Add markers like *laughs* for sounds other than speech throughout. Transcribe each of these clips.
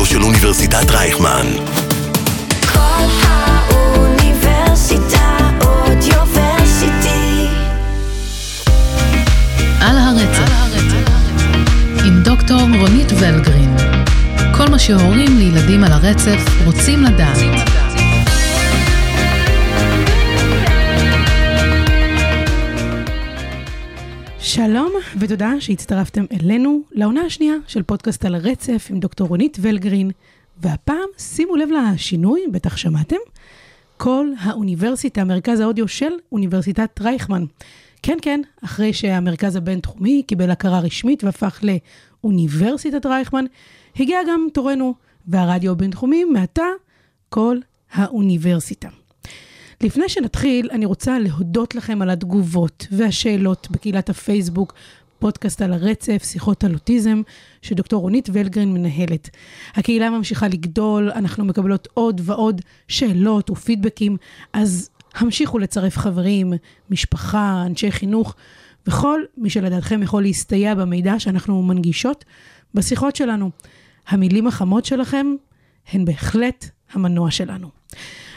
האודיו של אוניברסיטת רייכמן. כל האוניברסיטה אודיוורסיטי. על הרצף, עם דוקטור רונית ולגרין. כל מה שהורים לילדים על הרצף רוצים לדעת. שלום ותודה שהצטרפתם אלינו לעונה השנייה של פודקאסט על הרצף עם דוקטור רונית ולגרין. והפעם, שימו לב לשינוי, בטח שמעתם, כל האוניברסיטה, מרכז האודיו של אוניברסיטת רייכמן. כן, כן, אחרי שהמרכז הבינתחומי קיבל הכרה רשמית והפך לאוניברסיטת רייכמן, הגיע גם תורנו, והרדיו הבינתחומי מעתה כל האוניברסיטה. לפני שנתחיל, אני רוצה להודות לכם על התגובות והשאלות בקהילת הפייסבוק, פודקאסט על הרצף, שיחות על אוטיזם, שדוקטור רונית ולגרין מנהלת. הקהילה ממשיכה לגדול, אנחנו מקבלות עוד ועוד שאלות ופידבקים, אז המשיכו לצרף חברים, משפחה, אנשי חינוך, וכל מי שלדעתכם יכול להסתייע במידע שאנחנו מנגישות בשיחות שלנו. המילים החמות שלכם הן בהחלט המנוע שלנו.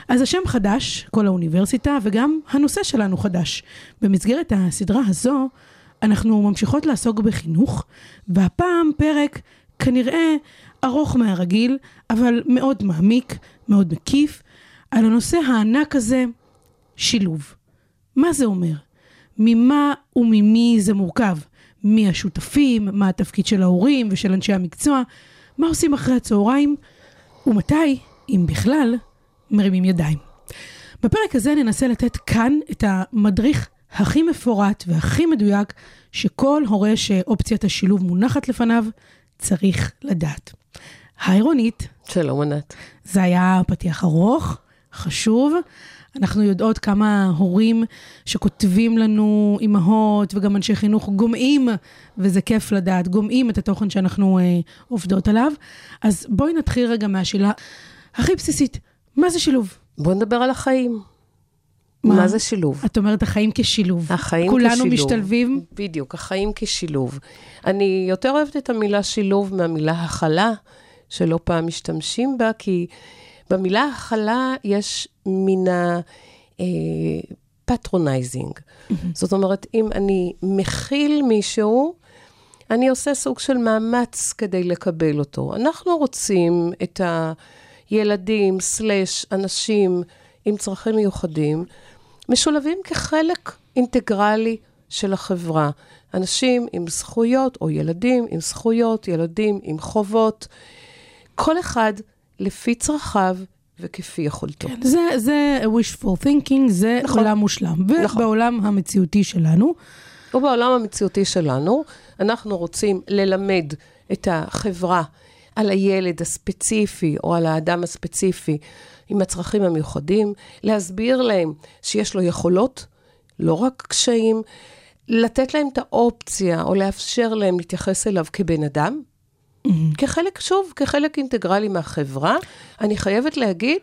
אז השם חדש, כל האוניברסיטה, וגם הנושא שלנו חדש. במסגרת הסדרה הזו, אנחנו ממשיכות לעסוק בחינוך, והפעם פרק כנראה ארוך מהרגיל, אבל מאוד מעמיק, מאוד מקיף, על הנושא הענק הזה, שילוב. מה זה אומר? ממה וממי זה מורכב? מי השותפים? מה התפקיד של ההורים ושל אנשי המקצוע? מה עושים אחרי הצהריים? ומתי, אם בכלל, מרימים ידיים. בפרק הזה ננסה לתת כאן את המדריך הכי מפורט והכי מדויק שכל הורה שאופציית השילוב מונחת לפניו צריך לדעת. היי רונית. שלום ענת. זה היה פתיח ארוך, חשוב. אנחנו יודעות כמה הורים שכותבים לנו, אימהות וגם אנשי חינוך גומעים, וזה כיף לדעת, גומעים את התוכן שאנחנו אה, עובדות עליו. אז בואי נתחיל רגע מהשאלה הכי בסיסית. מה זה שילוב? בוא נדבר על החיים. מה, מה זה שילוב? את אומרת החיים כשילוב. החיים כולנו כשילוב. כולנו משתלבים? בדיוק, החיים כשילוב. אני יותר אוהבת את המילה שילוב מהמילה הכלה, שלא פעם משתמשים בה, כי במילה הכלה יש מן ה patronizing. Mm-hmm. זאת אומרת, אם אני מכיל מישהו, אני עושה סוג של מאמץ כדי לקבל אותו. אנחנו רוצים את ה... ילדים, סלש, אנשים עם צרכים מיוחדים, משולבים כחלק אינטגרלי של החברה. אנשים עם זכויות, או ילדים עם זכויות, ילדים עם חובות, כל אחד לפי צרכיו וכפי יכולתו. כן, זה, זה wishful thinking, זה נכון. עולם מושלם. ובעולם נכון. המציאותי שלנו... ובעולם המציאותי שלנו, אנחנו רוצים ללמד את החברה על הילד הספציפי או על האדם הספציפי עם הצרכים המיוחדים, להסביר להם שיש לו יכולות, לא רק קשיים, לתת להם את האופציה או לאפשר להם להתייחס אליו כבן אדם, mm-hmm. כחלק, שוב, כחלק אינטגרלי מהחברה. אני חייבת להגיד,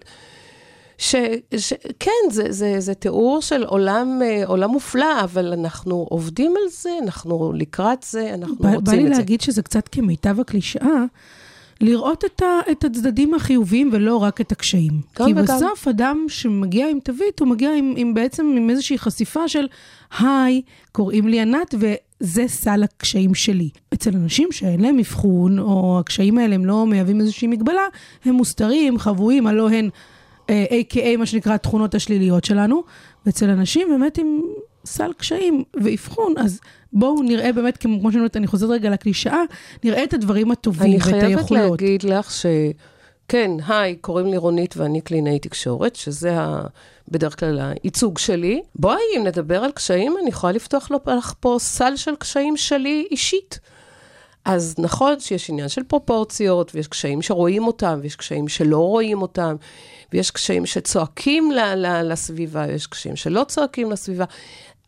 שכן, זה, זה, זה תיאור של עולם, אה, עולם מופלא, אבל אנחנו עובדים על זה, אנחנו לקראת זה, אנחנו רוצים את זה. בא לי להגיד שזה קצת כמיטב הקלישאה. לראות את, ה, את הצדדים החיוביים ולא רק את הקשיים. כי וגם. בסוף אדם שמגיע עם תווית, הוא מגיע עם, עם בעצם עם איזושהי חשיפה של, היי, קוראים לי ענת וזה סל הקשיים שלי. אצל אנשים שאין להם אבחון, או הקשיים האלה הם לא מהווים איזושהי מגבלה, הם מוסתרים, חבויים, הלא הן אה, A.K.A. מה שנקרא התכונות השליליות שלנו. ואצל אנשים באמת עם סל קשיים ואבחון, אז בואו נראה באמת, כמו שאני אומרת, אני חוזרת רגע לקלישאה, נראה את הדברים הטובים ואת היכולות. אני חייבת להגיד לך ש... כן, היי, קוראים לי רונית ואני קלינאי תקשורת, שזה ה... בדרך כלל הייצוג שלי. בואי, אם נדבר על קשיים, אני יכולה לפתוח לך פה סל של קשיים שלי אישית. אז נכון שיש עניין של פרופורציות, ויש קשיים שרואים אותם, ויש קשיים שלא רואים אותם, ויש קשיים שצועקים ל- ל- לסביבה, ויש קשיים שלא צועקים לסביבה.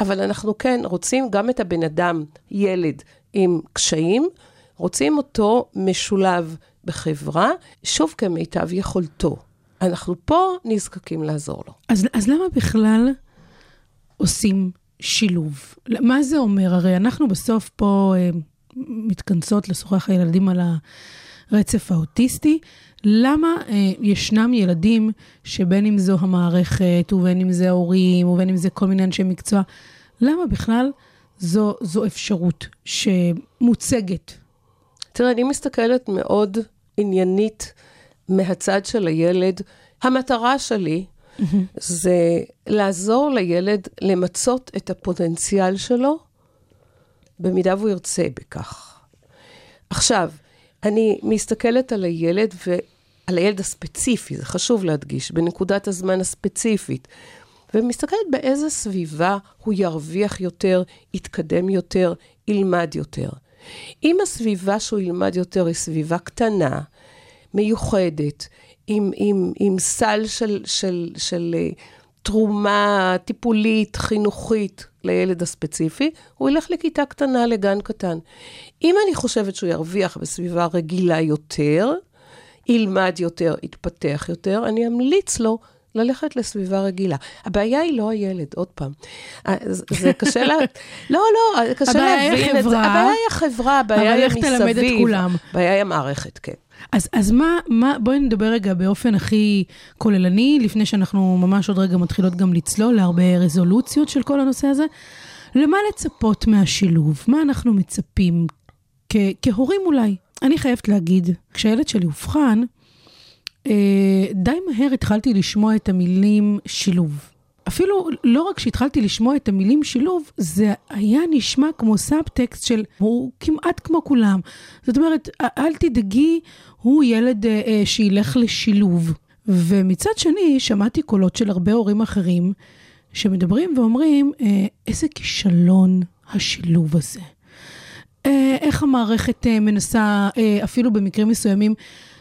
אבל אנחנו כן רוצים גם את הבן אדם, ילד עם קשיים, רוצים אותו משולב בחברה, שוב כמיטב יכולתו. אנחנו פה נזקקים לעזור לו. אז, אז למה בכלל עושים שילוב? מה זה אומר? הרי אנחנו בסוף פה אה, מתכנסות לשוחח הילדים על הרצף האוטיסטי. למה אה, ישנם ילדים שבין אם זו המערכת, ובין אם זה ההורים, ובין אם זה כל מיני אנשי מקצוע, למה בכלל זו, זו אפשרות שמוצגת? תראה, אני מסתכלת מאוד עניינית מהצד של הילד. המטרה שלי זה לעזור לילד למצות את הפוטנציאל שלו, במידה והוא ירצה בכך. עכשיו, אני מסתכלת על הילד ועל הילד הספציפי, זה חשוב להדגיש, בנקודת הזמן הספציפית, ומסתכלת באיזה סביבה הוא ירוויח יותר, יתקדם יותר, ילמד יותר. אם הסביבה שהוא ילמד יותר היא סביבה קטנה, מיוחדת, עם, עם, עם סל של, של, של אה, תרומה טיפולית, חינוכית לילד הספציפי, הוא ילך לכיתה קטנה, לגן קטן. אם אני חושבת שהוא ירוויח בסביבה רגילה יותר, ילמד יותר, יתפתח יותר, אני אמליץ לו ללכת לסביבה רגילה. הבעיה היא לא הילד, עוד פעם. אה, זה קשה לה... *laughs* לא, לא, קשה להבין את זה. החברה, הבעיה היא החברה, הבעיה אבל היא איך תלמד את מסביב. כולם? הבעיה היא המערכת, כן. אז, אז מה, מה, בואי נדבר רגע באופן הכי כוללני, לפני שאנחנו ממש עוד רגע מתחילות גם לצלול להרבה רזולוציות של כל הנושא הזה. למה לצפות מהשילוב? מה אנחנו מצפים כ- כהורים אולי? אני חייבת להגיד, כשהילד שלי אובחן, אה, די מהר התחלתי לשמוע את המילים שילוב. אפילו לא רק שהתחלתי לשמוע את המילים שילוב, זה היה נשמע כמו סאבטקסט של הוא כמעט כמו כולם. זאת אומרת, אל תדאגי, הוא ילד אה, אה, שילך לשילוב. ומצד שני, שמעתי קולות של הרבה הורים אחרים שמדברים ואומרים, אה, איזה כישלון השילוב הזה. אה, איך המערכת אה, מנסה, אה, אפילו במקרים מסוימים,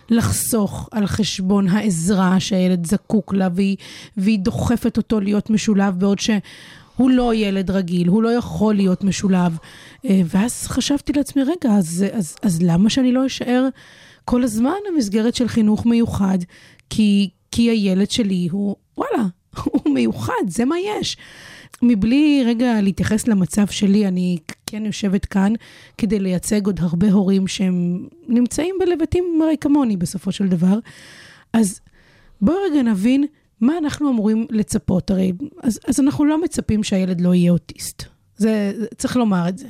לחסוך על חשבון העזרה שהילד זקוק לה, והיא, והיא דוחפת אותו להיות משולב, בעוד שהוא לא ילד רגיל, הוא לא יכול להיות משולב. ואז חשבתי לעצמי, רגע, אז, אז, אז למה שאני לא אשאר כל הזמן במסגרת של חינוך מיוחד? כי, כי הילד שלי הוא, וואלה, *laughs* הוא מיוחד, זה מה יש. מבלי רגע להתייחס למצב שלי, אני כן יושבת כאן כדי לייצג עוד הרבה הורים שהם נמצאים בלבטים הרי כמוני בסופו של דבר. אז בואו רגע נבין מה אנחנו אמורים לצפות. הרי, אז, אז אנחנו לא מצפים שהילד לא יהיה אוטיסט. זה, צריך לומר את זה.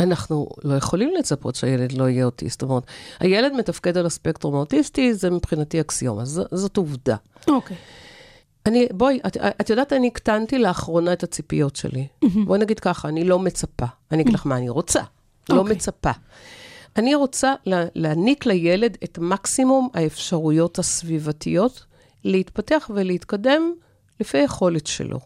אנחנו לא יכולים לצפות שהילד לא יהיה אוטיסט. זאת אומרת, הילד מתפקד על הספקטרום האוטיסטי, זה מבחינתי אקסיומה, ז, זאת עובדה. אוקיי. אני, בואי, את, את יודעת, אני הקטנתי לאחרונה את הציפיות שלי. בואי נגיד ככה, אני לא מצפה. אני אגיד לך מה אני רוצה, לא אוקיי. מצפה. אני רוצה לה, להעניק לילד את מקסימום האפשרויות הסביבתיות להתפתח ולהתקדם לפי היכולת שלו.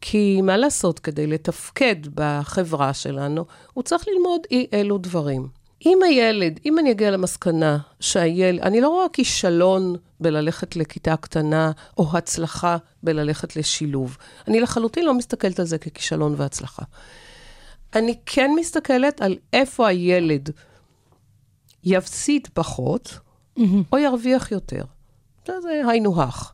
כי מה לעשות, כדי לתפקד בחברה שלנו, הוא צריך ללמוד אי אלו דברים. אם הילד, אם אני אגיע למסקנה שהילד, אני לא רואה כישלון בללכת לכיתה קטנה, או הצלחה בללכת לשילוב. אני לחלוטין לא מסתכלת על זה ככישלון והצלחה. אני כן מסתכלת על איפה הילד יפסיד פחות, או ירוויח יותר. זה, זה היינו הך.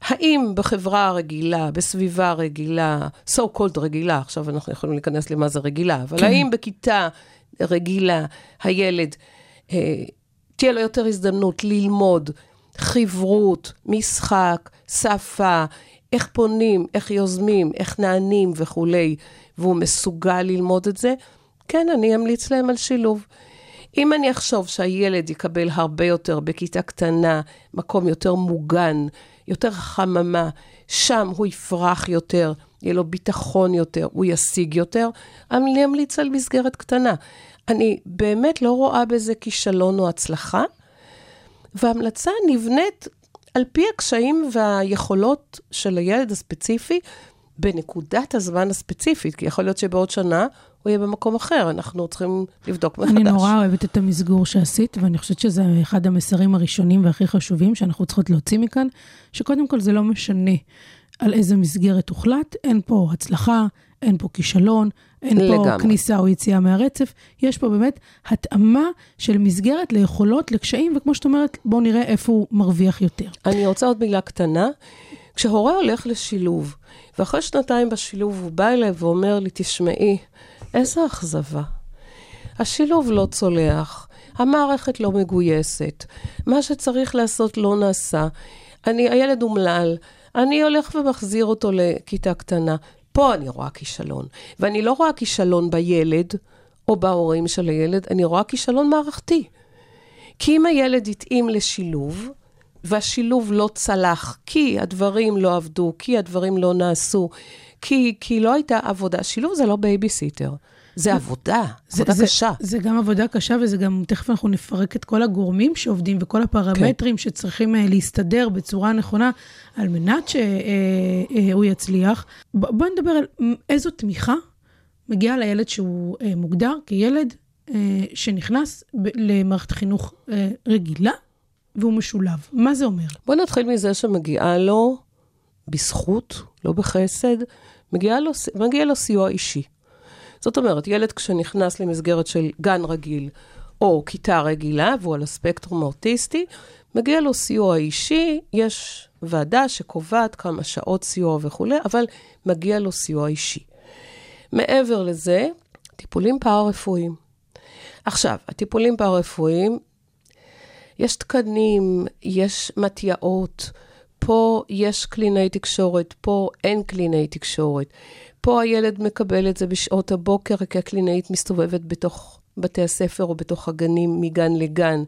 האם בחברה הרגילה, בסביבה רגילה, so called רגילה, עכשיו אנחנו יכולים להיכנס למה זה רגילה, אבל כן. האם בכיתה רגילה הילד, אה, תהיה לו יותר הזדמנות ללמוד חברות, משחק, שפה, איך פונים, איך יוזמים, איך נענים וכולי, והוא מסוגל ללמוד את זה? כן, אני אמליץ להם על שילוב. אם אני אחשוב שהילד יקבל הרבה יותר בכיתה קטנה, מקום יותר מוגן, יותר חממה, שם הוא יפרח יותר, יהיה לו ביטחון יותר, הוא ישיג יותר, אני אמליץ על מסגרת קטנה. אני באמת לא רואה בזה כישלון או הצלחה, והמלצה נבנית על פי הקשיים והיכולות של הילד הספציפי בנקודת הזמן הספציפית, כי יכול להיות שבעוד שנה הוא יהיה במקום אחר, אנחנו צריכים לבדוק מחדש. אני נורא אוהבת את המסגור שעשית, ואני חושבת שזה אחד המסרים הראשונים והכי חשובים שאנחנו צריכות להוציא מכאן, שקודם כל זה לא משנה על איזה מסגרת הוחלט, אין פה הצלחה, אין פה כישלון, אין פה לגמרי. כניסה או יציאה מהרצף, יש פה באמת התאמה של מסגרת ליכולות, לקשיים, וכמו שאת אומרת, בואו נראה איפה הוא מרוויח יותר. אני רוצה עוד מילה קטנה. כשהורה הולך לשילוב, ואחרי שנתיים בשילוב הוא בא אליי ואומר לי, תשמעי, איזה אכזבה. השילוב לא צולח, המערכת לא מגויסת, מה שצריך לעשות לא נעשה, אני, הילד אומלל, אני הולך ומחזיר אותו לכיתה קטנה. פה אני רואה כישלון. ואני לא רואה כישלון בילד או בהורים של הילד, אני רואה כישלון מערכתי. כי אם הילד התאים לשילוב, והשילוב לא צלח, כי הדברים לא עבדו, כי הדברים לא נעשו, כי, כי לא הייתה עבודה, שילוב זה לא בייביסיטר, זה עבודה, זה, עבודה זה, קשה. זה גם עבודה קשה, וזה גם, תכף אנחנו נפרק את כל הגורמים שעובדים וכל הפרמטרים כן. שצריכים uh, להסתדר בצורה נכונה, על מנת שהוא uh, uh, יצליח. ב, בואי נדבר על איזו תמיכה מגיעה לילד שהוא מוגדר כילד שנכנס למערכת חינוך רגילה, והוא משולב. מה זה אומר? בוא נתחיל מזה שמגיעה לו, בזכות, לא בחסד, מגיע לו, מגיע לו סיוע אישי. זאת אומרת, ילד כשנכנס למסגרת של גן רגיל או כיתה רגילה, והוא על הספקטרום האוטיסטי, מגיע לו סיוע אישי, יש ועדה שקובעת כמה שעות סיוע וכולי, אבל מגיע לו סיוע אישי. מעבר לזה, טיפולים פארה-רפואיים. עכשיו, הטיפולים פארה-רפואיים, יש תקנים, יש מתיעות, פה יש קלינאי תקשורת, פה אין קלינאי תקשורת. פה הילד מקבל את זה בשעות הבוקר, כי הקלינאית מסתובבת בתוך בתי הספר או בתוך הגנים מגן לגן.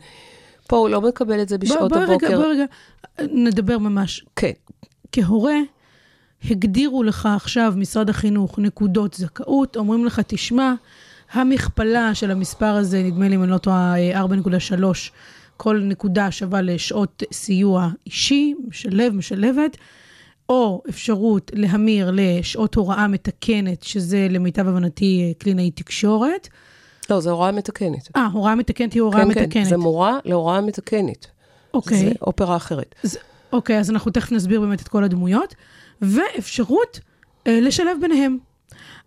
פה הוא לא מקבל את זה בשעות בוא, בוא הבוקר. רגע, בוא רגע, נדבר ממש. כן. כהורה, הגדירו לך עכשיו משרד החינוך נקודות זכאות, אומרים לך, תשמע, המכפלה של המספר הזה, נדמה לי אם אני לא טועה, אה, 4.3, כל נקודה שווה לשעות סיוע אישי, משלב, משלבת, או אפשרות להמיר לשעות הוראה מתקנת, שזה למיטב הבנתי אה, קלינאי תקשורת. לא, זו הוראה מתקנת. אה, הוראה מתקנת היא הוראה כן, מתקנת. כן, זה מורה להוראה מתקנת. אוקיי. זה אופרה אחרת. אז, אוקיי, אז אנחנו תכף נסביר באמת את כל הדמויות, ואפשרות אה, לשלב ביניהם.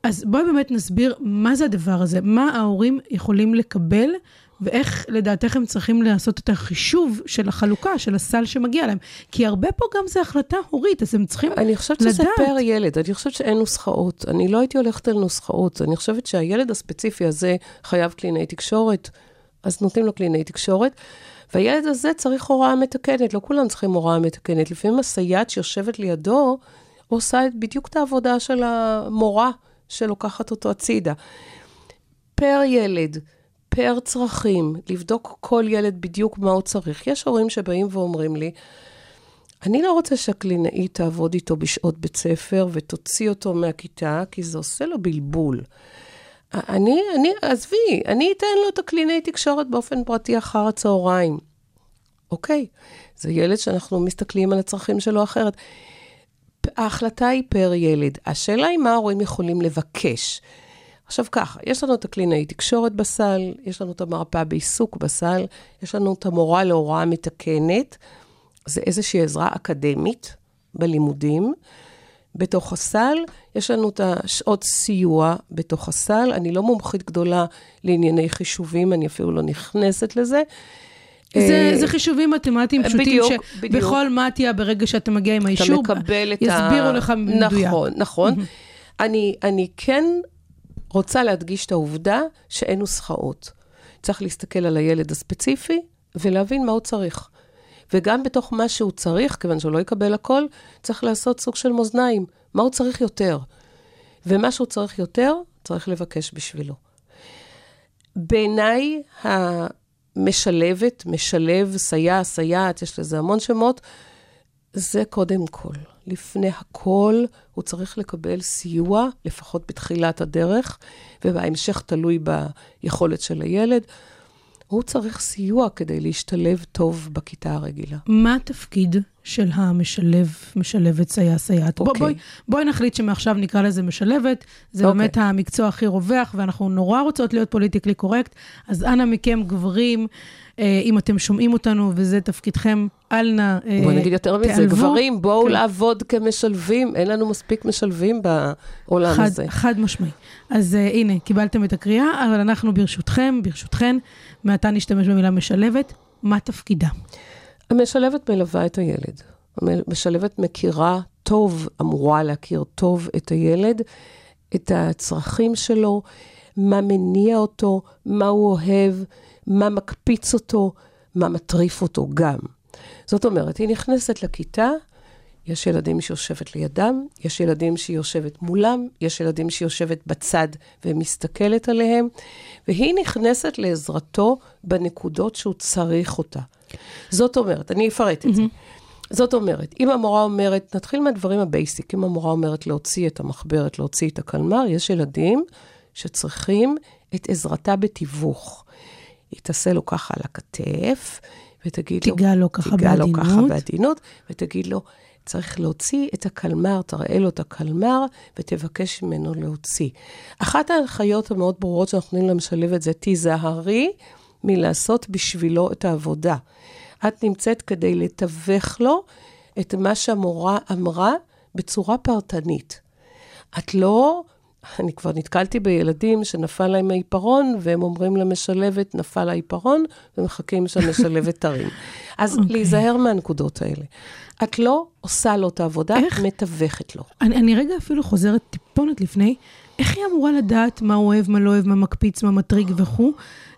אז בואי באמת נסביר מה זה הדבר הזה, מה ההורים יכולים לקבל, ואיך לדעתך הם צריכים לעשות את החישוב של החלוקה, של הסל שמגיע להם. כי הרבה פה גם זה החלטה הורית, אז הם צריכים אני חושבת שזה לדעת. פר ילד, אני חושבת שאין נוסחאות. אני לא הייתי הולכת על נוסחאות. אני חושבת שהילד הספציפי הזה חייב קלינאי תקשורת, אז נותנים לו קלינאי תקשורת. והילד הזה צריך הוראה מתקנת, לא כולם צריכים הוראה מתקנת. לפעמים הסייעת שיושבת לידו עושה בדיוק את העבודה של המורה שלוקחת אותו הצידה. פר ילד, פר צרכים, לבדוק כל ילד בדיוק מה הוא צריך. יש הורים שבאים ואומרים לי, אני לא רוצה שהקלינאית תעבוד איתו בשעות בית ספר ותוציא אותו מהכיתה, כי זה עושה לו בלבול. אני, אני, עזבי, אני אתן לו את הקלינאי תקשורת באופן פרטי אחר הצהריים. אוקיי, זה ילד שאנחנו מסתכלים על הצרכים שלו אחרת. ההחלטה היא פר ילד. השאלה היא מה ההורים יכולים לבקש. עכשיו ככה, יש לנו את הקלינאי תקשורת בסל, יש לנו את המרפאה בעיסוק בסל, יש לנו את המורה להוראה מתקנת, זה איזושהי עזרה אקדמית בלימודים. בתוך הסל, יש לנו את השעות סיוע בתוך הסל. אני לא מומחית גדולה לענייני חישובים, אני אפילו לא נכנסת לזה. זה, אה, זה חישובים מתמטיים פשוטים, בדיוק, בדיוק. שבכל מתיה, ברגע שאתה מגיע עם האישור, את ה... יסבירו לך במדויק. נכון, נכון. אני, אני כן רוצה להדגיש את העובדה שאין נוסחאות. צריך להסתכל על הילד הספציפי ולהבין מה הוא צריך. וגם בתוך מה שהוא צריך, כיוון שהוא לא יקבל הכל, צריך לעשות סוג של מאזניים. מה הוא צריך יותר? ומה שהוא צריך יותר, צריך לבקש בשבילו. בעיניי, המשלבת, משלב, סייע, סייעת, יש לזה המון שמות, זה קודם כל. לפני הכל, הוא צריך לקבל סיוע, לפחות בתחילת הדרך, ובהמשך תלוי ביכולת של הילד. הוא צריך סיוע כדי להשתלב טוב בכיתה הרגילה. מה התפקיד של המשלב, משלבת סייע סייעת? בוא, אוקיי. בואי, בואי נחליט שמעכשיו נקרא לזה משלבת, זה אוקיי. באמת המקצוע הכי רווח, ואנחנו נורא רוצות להיות פוליטיקלי קורקט, אז אנא מכם, גברים, אם אתם שומעים אותנו וזה תפקידכם, אל נא אה, בוא נגיד יותר מזה, תיעלבו. גברים, בואו כן. לעבוד כמשלבים, אין לנו מספיק משלבים בעולם חד, הזה. חד משמעי. אז uh, הנה, קיבלתם את הקריאה, אבל אנחנו ברשותכם, ברשותכן, מעתה נשתמש במילה משלבת. מה תפקידה? המשלבת מלווה את הילד. המשלבת מכירה טוב, אמורה להכיר טוב את הילד, את הצרכים שלו, מה מניע אותו, מה הוא אוהב, מה מקפיץ אותו, מה מטריף אותו גם. זאת אומרת, היא נכנסת לכיתה, יש ילדים שיושבת לידם, יש ילדים שהיא יושבת מולם, יש ילדים שהיא יושבת בצד ומסתכלת עליהם, והיא נכנסת לעזרתו בנקודות שהוא צריך אותה. זאת אומרת, אני אפרט את זה. זאת אומרת, אם המורה אומרת, נתחיל מהדברים ה basic, אם המורה אומרת להוציא את המחברת, להוציא את הקלמר, יש ילדים שצריכים את עזרתה בתיווך. היא תעשה לו ככה על הכתף, ותגיד לו... תיגע לו ככה תיגע לו ככה בעדינות. בעדינות, ותגיד לו, צריך להוציא את הקלמר, תראה לו את הקלמר, ותבקש ממנו להוציא. אחת ההנחיות המאוד ברורות שאנחנו נותנים למשלבת זה, תיזהרי מלעשות בשבילו את העבודה. את נמצאת כדי לתווך לו את מה שהמורה אמרה בצורה פרטנית. את לא... אני כבר נתקלתי בילדים שנפל להם העיפרון, והם אומרים למשלבת, נפל העיפרון, ומחכים שהמשלבת תרים. *laughs* אז okay. אוקיי. להיזהר מהנקודות האלה. את לא עושה לו את העבודה, איך? מתווכת לו. אני, אני רגע אפילו חוזרת טיפונת לפני, איך היא אמורה לדעת מה הוא אוהב, מה לא אוהב, מה מקפיץ, מה מטריג וכו',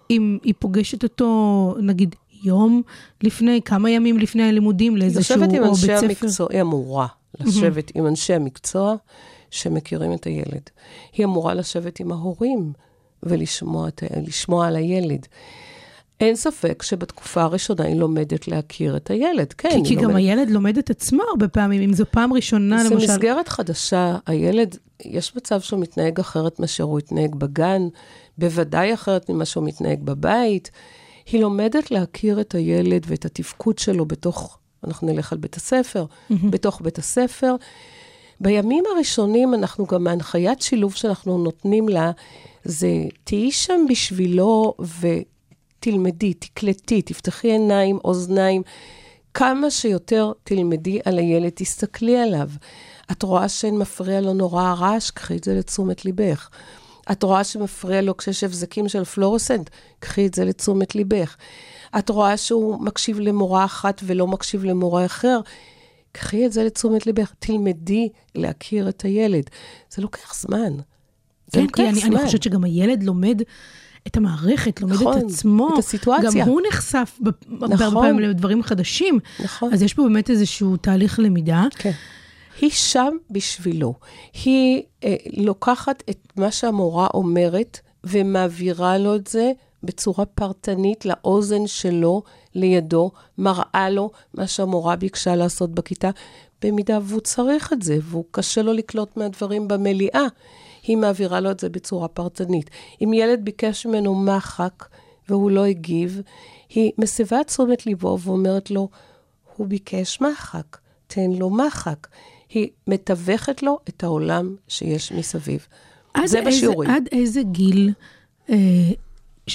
אם היא פוגשת אותו, נגיד, יום לפני, כמה ימים לפני הלימודים, לאיזשהו, עם או אנשי בית ספר? המקצוע, היא אמורה לשבת עם אנשי המקצוע שמכירים את הילד. היא אמורה לשבת עם ההורים ולשמוע את על הילד. אין ספק שבתקופה הראשונה היא לומדת להכיר את הילד. כן, כי, כי גם לומדת- הילד לומד את עצמו הרבה פעמים, אם זו פעם ראשונה, למשל. מסגרת חדשה, הילד, יש מצב שהוא מתנהג אחרת מאשר הוא התנהג בגן, בוודאי אחרת ממה שהוא מתנהג בבית. היא לומדת להכיר את הילד ואת התפקוד שלו בתוך, אנחנו נלך על בית הספר, בתוך בית הספר. בימים הראשונים אנחנו גם, מהנחיית שילוב שאנחנו נותנים לה, זה תהיי שם בשבילו ותלמדי, תקלטי, תפתחי עיניים, אוזניים. כמה שיותר תלמדי על הילד, תסתכלי עליו. את רואה שמפריע לו נורא הרעש, קחי את זה לתשומת ליבך. את רואה שמפריע לו כשיש הבזקים של פלורסנט, קחי את זה לתשומת ליבך. את רואה שהוא מקשיב למורה אחת ולא מקשיב למורה אחר, קחי את זה לתשומת ליבך. תלמדי להכיר את הילד. זה לוקח זמן. זה כן, לוקח כי אני, זמן. אני חושבת שגם הילד לומד את המערכת, לומד נכון, את עצמו. את הסיטואציה. גם הוא נחשף נכון. פעמים לדברים חדשים. נכון. אז יש פה באמת איזשהו תהליך למידה. כן. היא שם בשבילו. היא אה, לוקחת את מה שהמורה אומרת ומעבירה לו את זה בצורה פרטנית לאוזן שלו, לידו, מראה לו מה שהמורה ביקשה לעשות בכיתה, במידה והוא צריך את זה, והוא קשה לו לקלוט מהדברים במליאה. היא מעבירה לו את זה בצורה פרטנית. אם ילד ביקש ממנו מחק והוא לא הגיב, היא מסבה את תשומת ליבו ואומרת לו, הוא ביקש מחק, תן לו מחק. היא מתווכת לו את העולם שיש מסביב. זה איזה- בשיעורים. עד איזה גיל אה,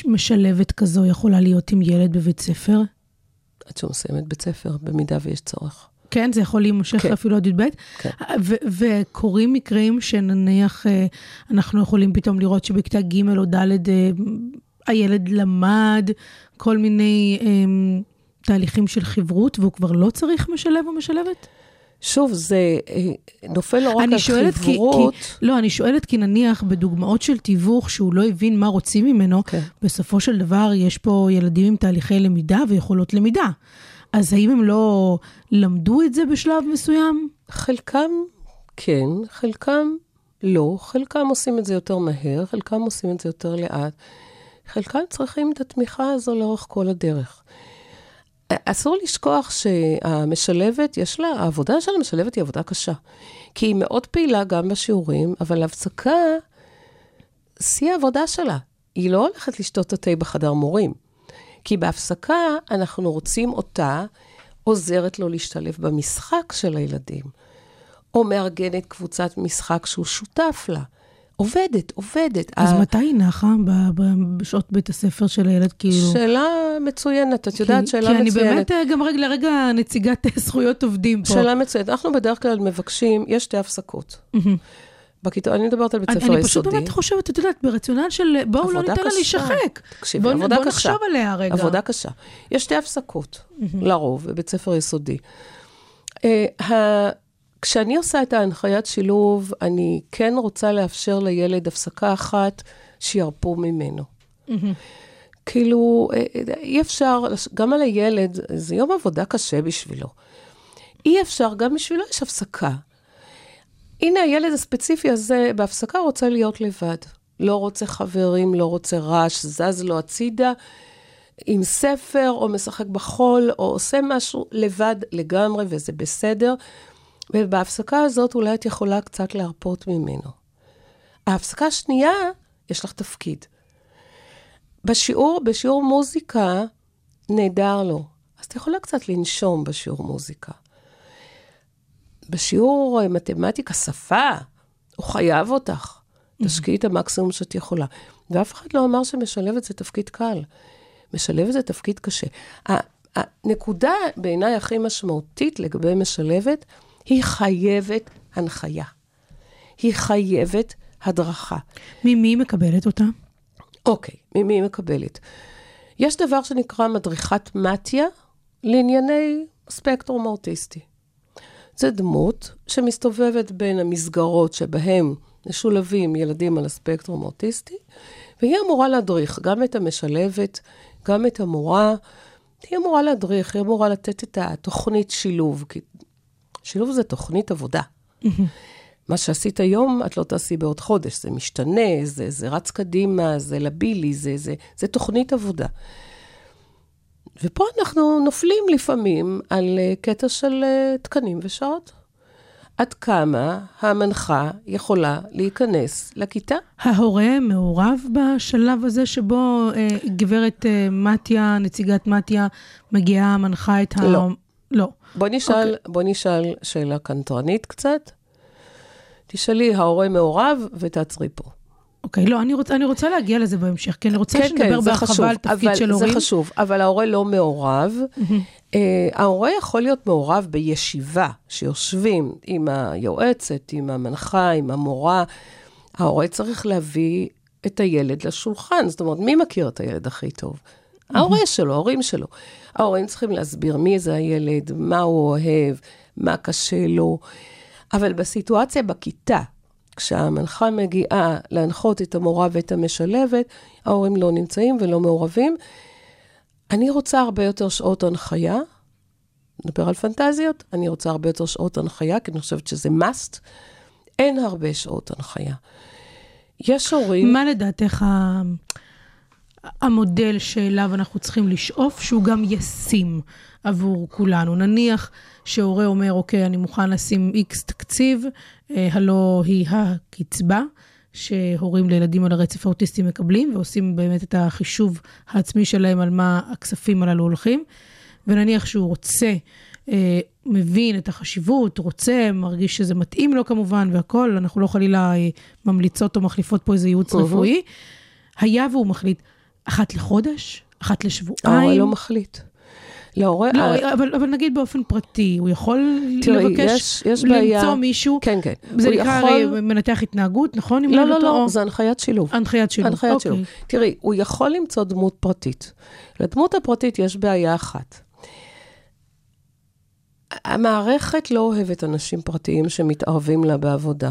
משלבת כזו יכולה להיות עם ילד בבית ספר? עד שהוא מסיים את בית ספר, במידה ויש צורך. כן, זה יכול להימשך כן. אפילו עד י"ב. כן. וקורים מקרים שנניח אה, אנחנו יכולים פתאום לראות שבכיתה ג' או ד' אה, הילד למד כל מיני אה, תהליכים של חברות, והוא כבר לא צריך משלב או משלבת? שוב, זה אה, נופל לא רק על שואלת כי, חברות. כי... לא, אני שואלת כי נניח בדוגמאות של תיווך שהוא לא הבין מה רוצים ממנו, כן. בסופו של דבר יש פה ילדים עם תהליכי למידה ויכולות למידה. אז האם הם לא למדו את זה בשלב מסוים? חלקם כן, חלקם לא, חלקם עושים את זה יותר מהר, חלקם עושים את זה יותר לאט. חלקם צריכים את התמיכה הזו לאורך כל הדרך. אסור לשכוח שהמשלבת, יש לה, העבודה של המשלבת היא עבודה קשה. כי היא מאוד פעילה גם בשיעורים, אבל הפסקה, שיא העבודה שלה. היא לא הולכת לשתות את התה בחדר מורים. כי בהפסקה אנחנו רוצים אותה עוזרת לו להשתלב במשחק של הילדים, או מארגנת קבוצת משחק שהוא שותף לה. עובדת, עובדת. אז ה- מתי היא נחה בשעות בית הספר של הילד, כאילו? שאלה מצוינת, את יודעת, כי, שאלה כי מצוינת. אני באמת אה, גם רגע לרגע נציגת אה, זכויות עובדים פה. שאלה מצוינת. אנחנו בדרך כלל מבקשים, יש שתי הפסקות. בכיתה, אני מדברת על בית אני, ספר אני פשוט יסודי. באמת חושבת, את יודעת, ברציונל של בואו לא ניתן לה קשה. להישחק. תקשיבי, בואו עבודה בוא קשה. נחשוב עליה רגע. עבודה קשה. יש שתי הפסקות, לרוב, בבית ספר יסודי. אה, כשאני עושה את ההנחיית שילוב, אני כן רוצה לאפשר לילד הפסקה אחת שירפו ממנו. כאילו, אה, אה, אי אפשר, גם על הילד, זה יום עבודה קשה בשבילו. אי אפשר, גם בשבילו יש הפסקה. הנה, הילד הספציפי הזה בהפסקה רוצה להיות לבד. לא רוצה חברים, לא רוצה רעש, זז לו הצידה עם ספר, או משחק בחול, או עושה משהו לבד לגמרי, וזה בסדר. ובהפסקה הזאת אולי את יכולה קצת להרפות ממנו. ההפסקה השנייה, יש לך תפקיד. בשיעור, בשיעור מוזיקה, נהדר לו. אז את יכולה קצת לנשום בשיעור מוזיקה. בשיעור אה, מתמטיקה, שפה, הוא חייב אותך. תשקיעי את המקסימום שאת יכולה. ואף אחד לא אמר שמשלבת זה תפקיד קל. משלבת זה תפקיד קשה. הנקודה בעיניי הכי משמעותית לגבי משלבת, היא חייבת הנחיה. היא חייבת הדרכה. ממי מקבלת אותה? אוקיי, ממי מקבלת? יש דבר שנקרא מדריכת מתיה לענייני ספקטרום אוטיסטי. זו דמות שמסתובבת בין המסגרות שבהן משולבים ילדים על הספקטרום האוטיסטי, והיא אמורה להדריך גם את המשלבת, גם את המורה. היא אמורה להדריך, היא אמורה לתת את התוכנית שילוב, כי שילוב זה תוכנית עבודה. מה שעשית היום, את לא תעשי בעוד חודש, זה משתנה, זה, זה רץ קדימה, זה לבילי, זה, זה, זה תוכנית עבודה. ופה אנחנו נופלים לפעמים על אה, קטע של אה, תקנים ושעות. עד כמה המנחה יכולה להיכנס לכיתה? ההורה מעורב בשלב הזה שבו אה, גברת אה, מתיה, נציגת מתיה, מגיעה, מנחה את ה... לא. לא. בוא נשאל, okay. בוא נשאל שאלה קנטרנית קצת. תשאלי, ההורה מעורב, ותעצרי פה. אוקיי, לא, אני, רוצ, אני רוצה להגיע לזה בהמשך, כי אני רוצה כן, שנדבר כן, זה בהרחבה חשוב, על תפקיד אבל, של זה הורים. חשוב, אבל ההורה לא מעורב. uh, ההורה יכול להיות מעורב בישיבה, שיושבים עם היועצת, עם המנחה, עם המורה. ההורה צריך להביא את הילד לשולחן. זאת אומרת, מי מכיר את הילד הכי טוב? ההורה שלו, ההורים שלו. ההורים צריכים להסביר מי זה הילד, מה הוא אוהב, מה קשה לו. אבל בסיטואציה בכיתה, כשהמנחה מגיעה להנחות את המורה ואת המשלבת, ההורים לא נמצאים ולא מעורבים. אני רוצה הרבה יותר שעות הנחיה. נדבר על פנטזיות, אני רוצה הרבה יותר שעות הנחיה, כי אני חושבת שזה must. אין הרבה שעות הנחיה. יש הורים... מה לדעתך המודל שאליו אנחנו צריכים לשאוף, שהוא גם ישים עבור כולנו? נניח שהורה אומר, אוקיי, אני מוכן לשים איקס תקציב, אה, הלא היא הקצבה. שהורים לילדים על הרצף האוטיסטי מקבלים, ועושים באמת את החישוב העצמי שלהם על מה הכספים הללו הולכים. ונניח שהוא רוצה, אה, מבין את החשיבות, רוצה, מרגיש שזה מתאים לו כמובן והכול, אנחנו לא חלילה אה, ממליצות או מחליפות פה איזה ייעוץ. רפואי. היה והוא מחליט, אחת לחודש, אחת לשבועיים. ההורה לא מחליט. להורה... לא, ה- אבל, אבל נגיד באופן פרטי, הוא יכול תראי, לבקש יש- יש למצוא בעיה- מישהו, כן, כן. זה נקרא יכול- מנתח התנהגות, נכון? לא, לא, טועה? לא, או- זה הנחיית שילוב. הנחיית שילוב. הנחיית אוקיי. שילוב. תראי, הוא יכול למצוא דמות פרטית. לדמות הפרטית יש בעיה אחת. המערכת לא אוהבת אנשים פרטיים שמתערבים לה בעבודה.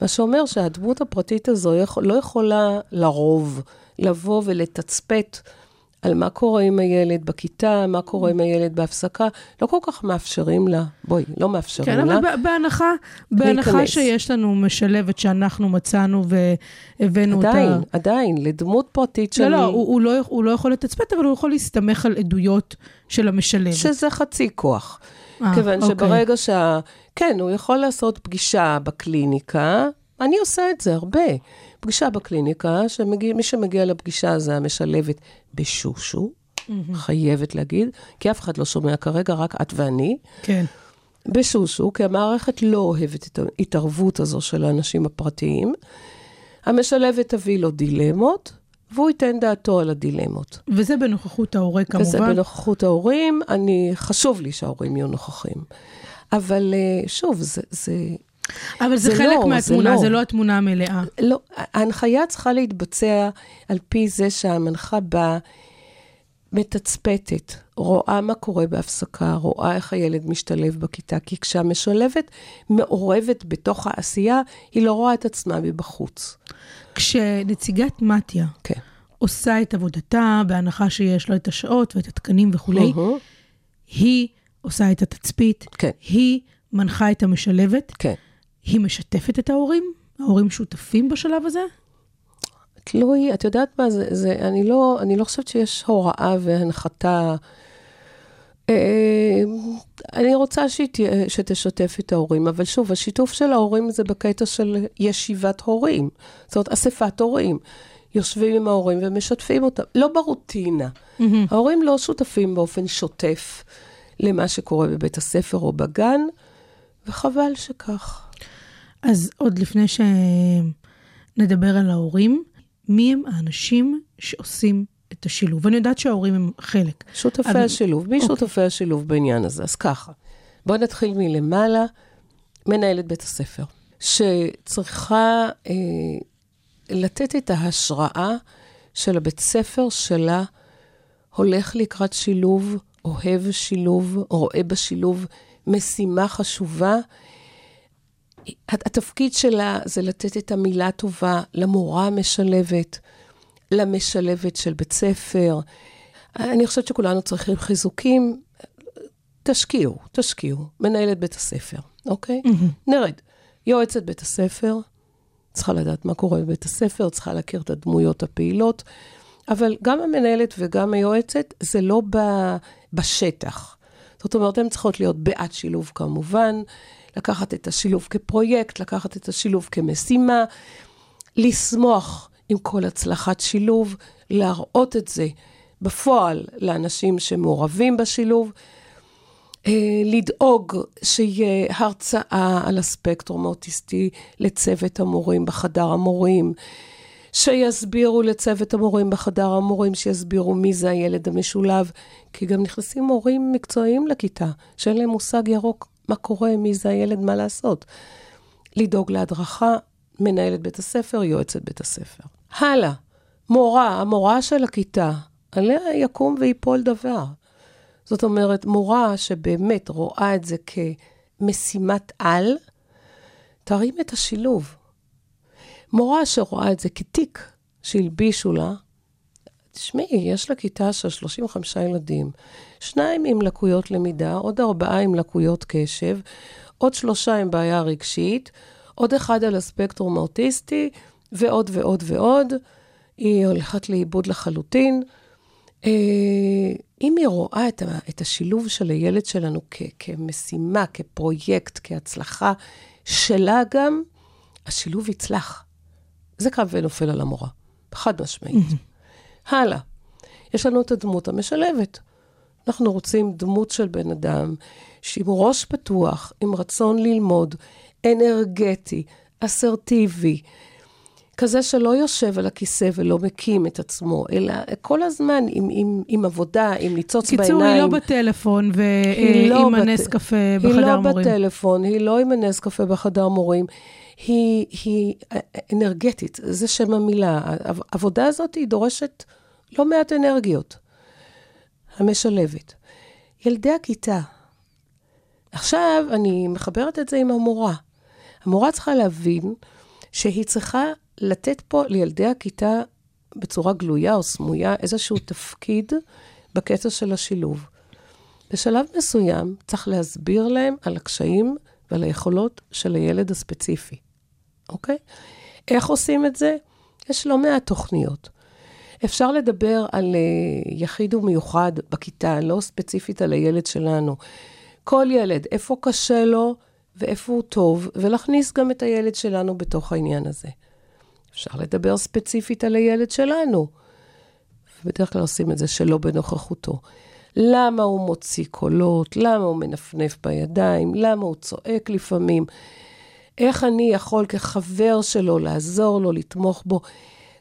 מה שאומר שהדמות הפרטית הזו יכול, לא יכולה לרוב לבוא ולתצפת על מה קורה עם הילד בכיתה, מה קורה עם הילד בהפסקה. לא כל כך מאפשרים לה, בואי, לא מאפשרים כן, לה. אבל ב- בהנחה, בהנחה. שיש לנו משלבת שאנחנו מצאנו והבאנו אותה... עדיין, עדיין, לדמות פרטית לא, שאני... לא, הוא, הוא, לא, הוא לא יכול לתצפת, אבל הוא יכול להסתמך על עדויות של המשלבת. שזה חצי כוח. אה, כיוון אוקיי. שברגע שה... כן, הוא יכול לעשות פגישה בקליניקה, אני עושה את זה הרבה. פגישה בקליניקה, שמגיע, מי שמגיע לפגישה זה המשלבת בשושו, חייבת להגיד, כי אף אחד לא שומע כרגע, רק את ואני. כן. בשושו, כי המערכת לא אוהבת את ההתערבות הזו של האנשים הפרטיים. המשלבת תביא לו דילמות, והוא ייתן דעתו על הדילמות. וזה בנוכחות ההורה כמובן. וזה בנוכחות ההורים, אני, חשוב לי שההורים יהיו נוכחים. אבל אה, שוב, זה, זה, אבל זה, זה חלק לא, זה מהתמונה, לא. זה לא התמונה המלאה. לא, ההנחיה צריכה להתבצע על פי זה שהמנחה באה, מתצפתת, רואה מה קורה בהפסקה, רואה איך הילד משתלב בכיתה, כי כשהמשלבת מעורבת בתוך העשייה, היא לא רואה את עצמה מבחוץ. כשנציגת מתיה כן. עושה את עבודתה, בהנחה שיש לו את השעות ואת התקנים וכולי. היא עושה את התצפית, כן. היא מנחה את המשלבת, כן. היא משתפת את ההורים? ההורים שותפים בשלב הזה? תלוי, את יודעת מה, זה, זה, אני, לא, אני לא חושבת שיש הוראה והנחתה. אה, אני רוצה תהיה- שתשתף את ההורים, אבל שוב, השיתוף של ההורים זה בקטע של ישיבת הורים. זאת אומרת, אספת הורים. יושבים עם ההורים ומשתפים אותם, לא ברוטינה. ההורים לא שותפים באופן שוטף למה שקורה בבית הספר או בגן, וחבל שכך. אז עוד לפני שנדבר על ההורים, מי הם האנשים שעושים את השילוב? אני יודעת שההורים הם חלק. שותפי אבל- השילוב, מי אוקיי. שותפי השילוב בעניין הזה? אז ככה, בואו נתחיל מלמעלה, מנהלת בית הספר, שצריכה אה, לתת את ההשראה של הבית ספר שלה, הולך לקראת שילוב, אוהב שילוב, רואה בשילוב משימה חשובה. הת- התפקיד שלה זה לתת את המילה הטובה למורה המשלבת, למשלבת של בית ספר. אני חושבת שכולנו צריכים חיזוקים. תשקיעו, תשקיעו. מנהלת בית הספר, אוקיי? נרד. יועצת בית הספר, צריכה לדעת מה קורה בבית הספר, צריכה להכיר את הדמויות הפעילות, אבל גם המנהלת וגם היועצת, זה לא ב, בשטח. זאת אומרת, הן צריכות להיות בעד שילוב כמובן, לקחת את השילוב כפרויקט, לקחת את השילוב כמשימה, לשמוח עם כל הצלחת שילוב, להראות את זה בפועל לאנשים שמעורבים בשילוב, אה, לדאוג שיהיה הרצאה על הספקטרום האוטיסטי לצוות המורים בחדר המורים, שיסבירו לצוות המורים בחדר המורים, שיסבירו מי זה הילד המשולב, כי גם נכנסים מורים מקצועיים לכיתה, שאין להם מושג ירוק מה קורה, מי זה הילד, מה לעשות. לדאוג להדרכה, מנהלת בית הספר, יועצת בית הספר. הלאה, מורה, המורה של הכיתה, עליה יקום ויפול דבר. זאת אומרת, מורה שבאמת רואה את זה כמשימת על, תרים את השילוב. מורה שרואה את זה כתיק שהלבישו לה, תשמעי, יש לה כיתה של 35 ילדים, שניים עם לקויות למידה, עוד ארבעה עם לקויות קשב, עוד שלושה עם בעיה רגשית, עוד אחד על הספקטרום האוטיסטי, ועוד ועוד ועוד. היא הולכת לאיבוד לחלוטין. אה, אם היא רואה את, ה, את השילוב של הילד שלנו כ, כמשימה, כפרויקט, כהצלחה שלה גם, השילוב יצלח. זה קם ונופל על המורה, חד משמעית. הלאה, יש לנו את הדמות המשלבת. אנחנו רוצים דמות של בן אדם שעם ראש פתוח, עם רצון ללמוד, אנרגטי, אסרטיבי, כזה שלא יושב על הכיסא ולא מקים את עצמו, אלא כל הזמן עם, עם, עם עבודה, עם ניצוץ קיצור, בעיניים. היא לא בטלפון היא לא ועם בת- הנס קפה היא בחדר לא מורים. בטלפון, היא לא עם הנס קפה בחדר מורים, היא, היא אנרגטית, זה שם המילה. העבודה הזאת היא דורשת לא מעט אנרגיות. המשלבת. ילדי הכיתה. עכשיו אני מחברת את זה עם המורה. המורה צריכה להבין שהיא צריכה לתת פה לילדי הכיתה בצורה גלויה או סמויה איזשהו תפקיד בקטע של השילוב. בשלב מסוים צריך להסביר להם על הקשיים ועל היכולות של הילד הספציפי, אוקיי? איך עושים את זה? יש לא מעט תוכניות. אפשר לדבר על uh, יחיד ומיוחד בכיתה, לא ספציפית על הילד שלנו. כל ילד, איפה קשה לו ואיפה הוא טוב, ולהכניס גם את הילד שלנו בתוך העניין הזה. אפשר לדבר ספציפית על הילד שלנו, ובדרך כלל עושים את זה שלא בנוכחותו. למה הוא מוציא קולות, למה הוא מנפנף בידיים, למה הוא צועק לפעמים, איך אני יכול כחבר שלו לעזור לו, לתמוך בו,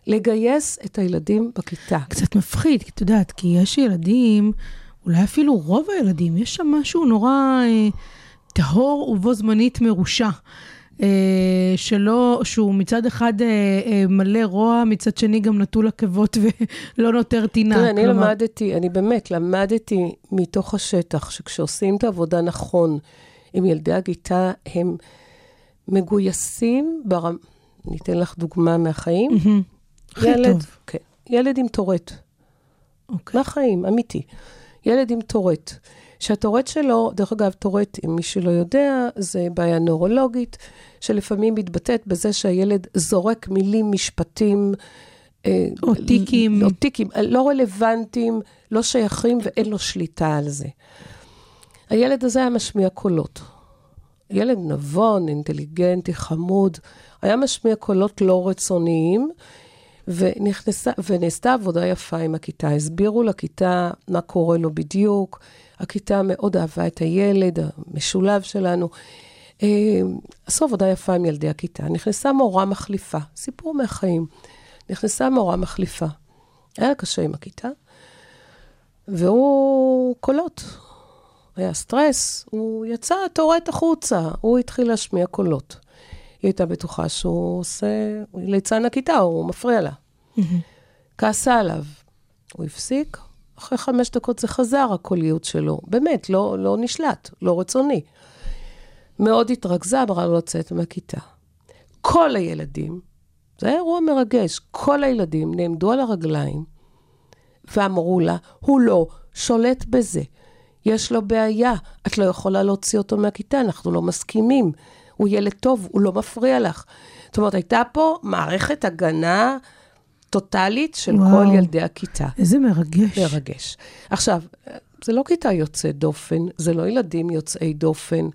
לגייס את הילדים בכיתה. קצת מפחיד, כי את יודעת, כי יש ילדים, אולי אפילו רוב הילדים, יש שם משהו נורא אה, טהור ובו זמנית מרושע. אה, שלא, שהוא מצד אחד אה, אה, מלא רוע, מצד שני גם נטול עקבות *laughs* ולא נותר טינה. תראה, אני כלומר- למדתי, אני באמת למדתי מתוך השטח, שכשעושים את העבודה נכון עם ילדי הכיתה, הם מגויסים ברמ... אני אתן לך דוגמה מהחיים. מהמם. הכי ילד, טוב. כן, ילד עם טורט. אוקיי. מהחיים, אמיתי. ילד עם טורט. שהטורט שלו, דרך אגב, טורט, אם מי שלא יודע, זה בעיה נוירולוגית, שלפעמים מתבטאת בזה שהילד זורק מילים, משפטים. אה, או טיקים. או טיקים, אה, לא רלוונטיים, לא שייכים, ואין לו שליטה על זה. הילד הזה היה משמיע קולות. ילד נבון, אינטליגנטי, חמוד, היה משמיע קולות לא רצוניים, ונכנסה, ונעשתה עבודה יפה עם הכיתה. הסבירו לכיתה מה קורה לו בדיוק. הכיתה מאוד אהבה את הילד, המשולב שלנו. אה, עשו עבודה יפה עם ילדי הכיתה. נכנסה מורה מחליפה, סיפור מהחיים. נכנסה מורה מחליפה. היה קשה עם הכיתה, והוא קולות. היה סטרס, הוא יצא, טורט החוצה, הוא התחיל להשמיע קולות. היא הייתה בטוחה שהוא עושה, הוא ליצן הכיתה, הוא מפריע לה. כעסה עליו. הוא הפסיק, אחרי חמש דקות זה חזר, הקוליות שלו. באמת, לא, לא נשלט, לא רצוני. מאוד התרכזה, אמרה לו לצאת מהכיתה. כל הילדים, זה היה אירוע מרגש, כל הילדים נעמדו על הרגליים ואמרו לה, הוא לא שולט בזה. יש לו בעיה, את לא יכולה להוציא אותו מהכיתה, אנחנו לא מסכימים. הוא ילד טוב, הוא לא מפריע לך. זאת אומרת, הייתה פה מערכת הגנה טוטאלית של וואו. כל ילדי הכיתה. איזה מרגש. מרגש. עכשיו, זה לא כיתה יוצאת דופן, זה לא ילדים יוצאי דופן,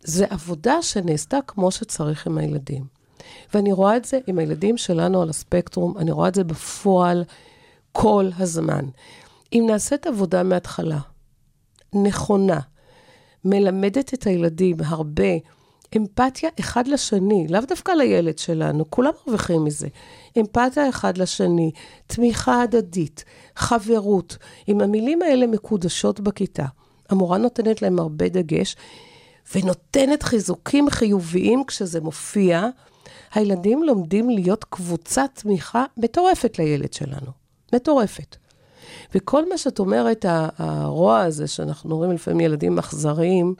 זה עבודה שנעשתה כמו שצריך עם הילדים. ואני רואה את זה עם הילדים שלנו על הספקטרום, אני רואה את זה בפועל כל הזמן. אם נעשית עבודה מההתחלה, נכונה, מלמדת את הילדים הרבה אמפתיה אחד לשני, לאו דווקא לילד שלנו, כולם מרוויחים מזה. אמפתיה אחד לשני, תמיכה הדדית, חברות. אם המילים האלה מקודשות בכיתה, המורה נותנת להם הרבה דגש, ונותנת חיזוקים חיוביים כשזה מופיע, הילדים לומדים להיות קבוצת תמיכה מטורפת לילד שלנו. מטורפת. וכל מה שאת אומרת, הרוע הזה, שאנחנו רואים לפעמים ילדים אכזריים,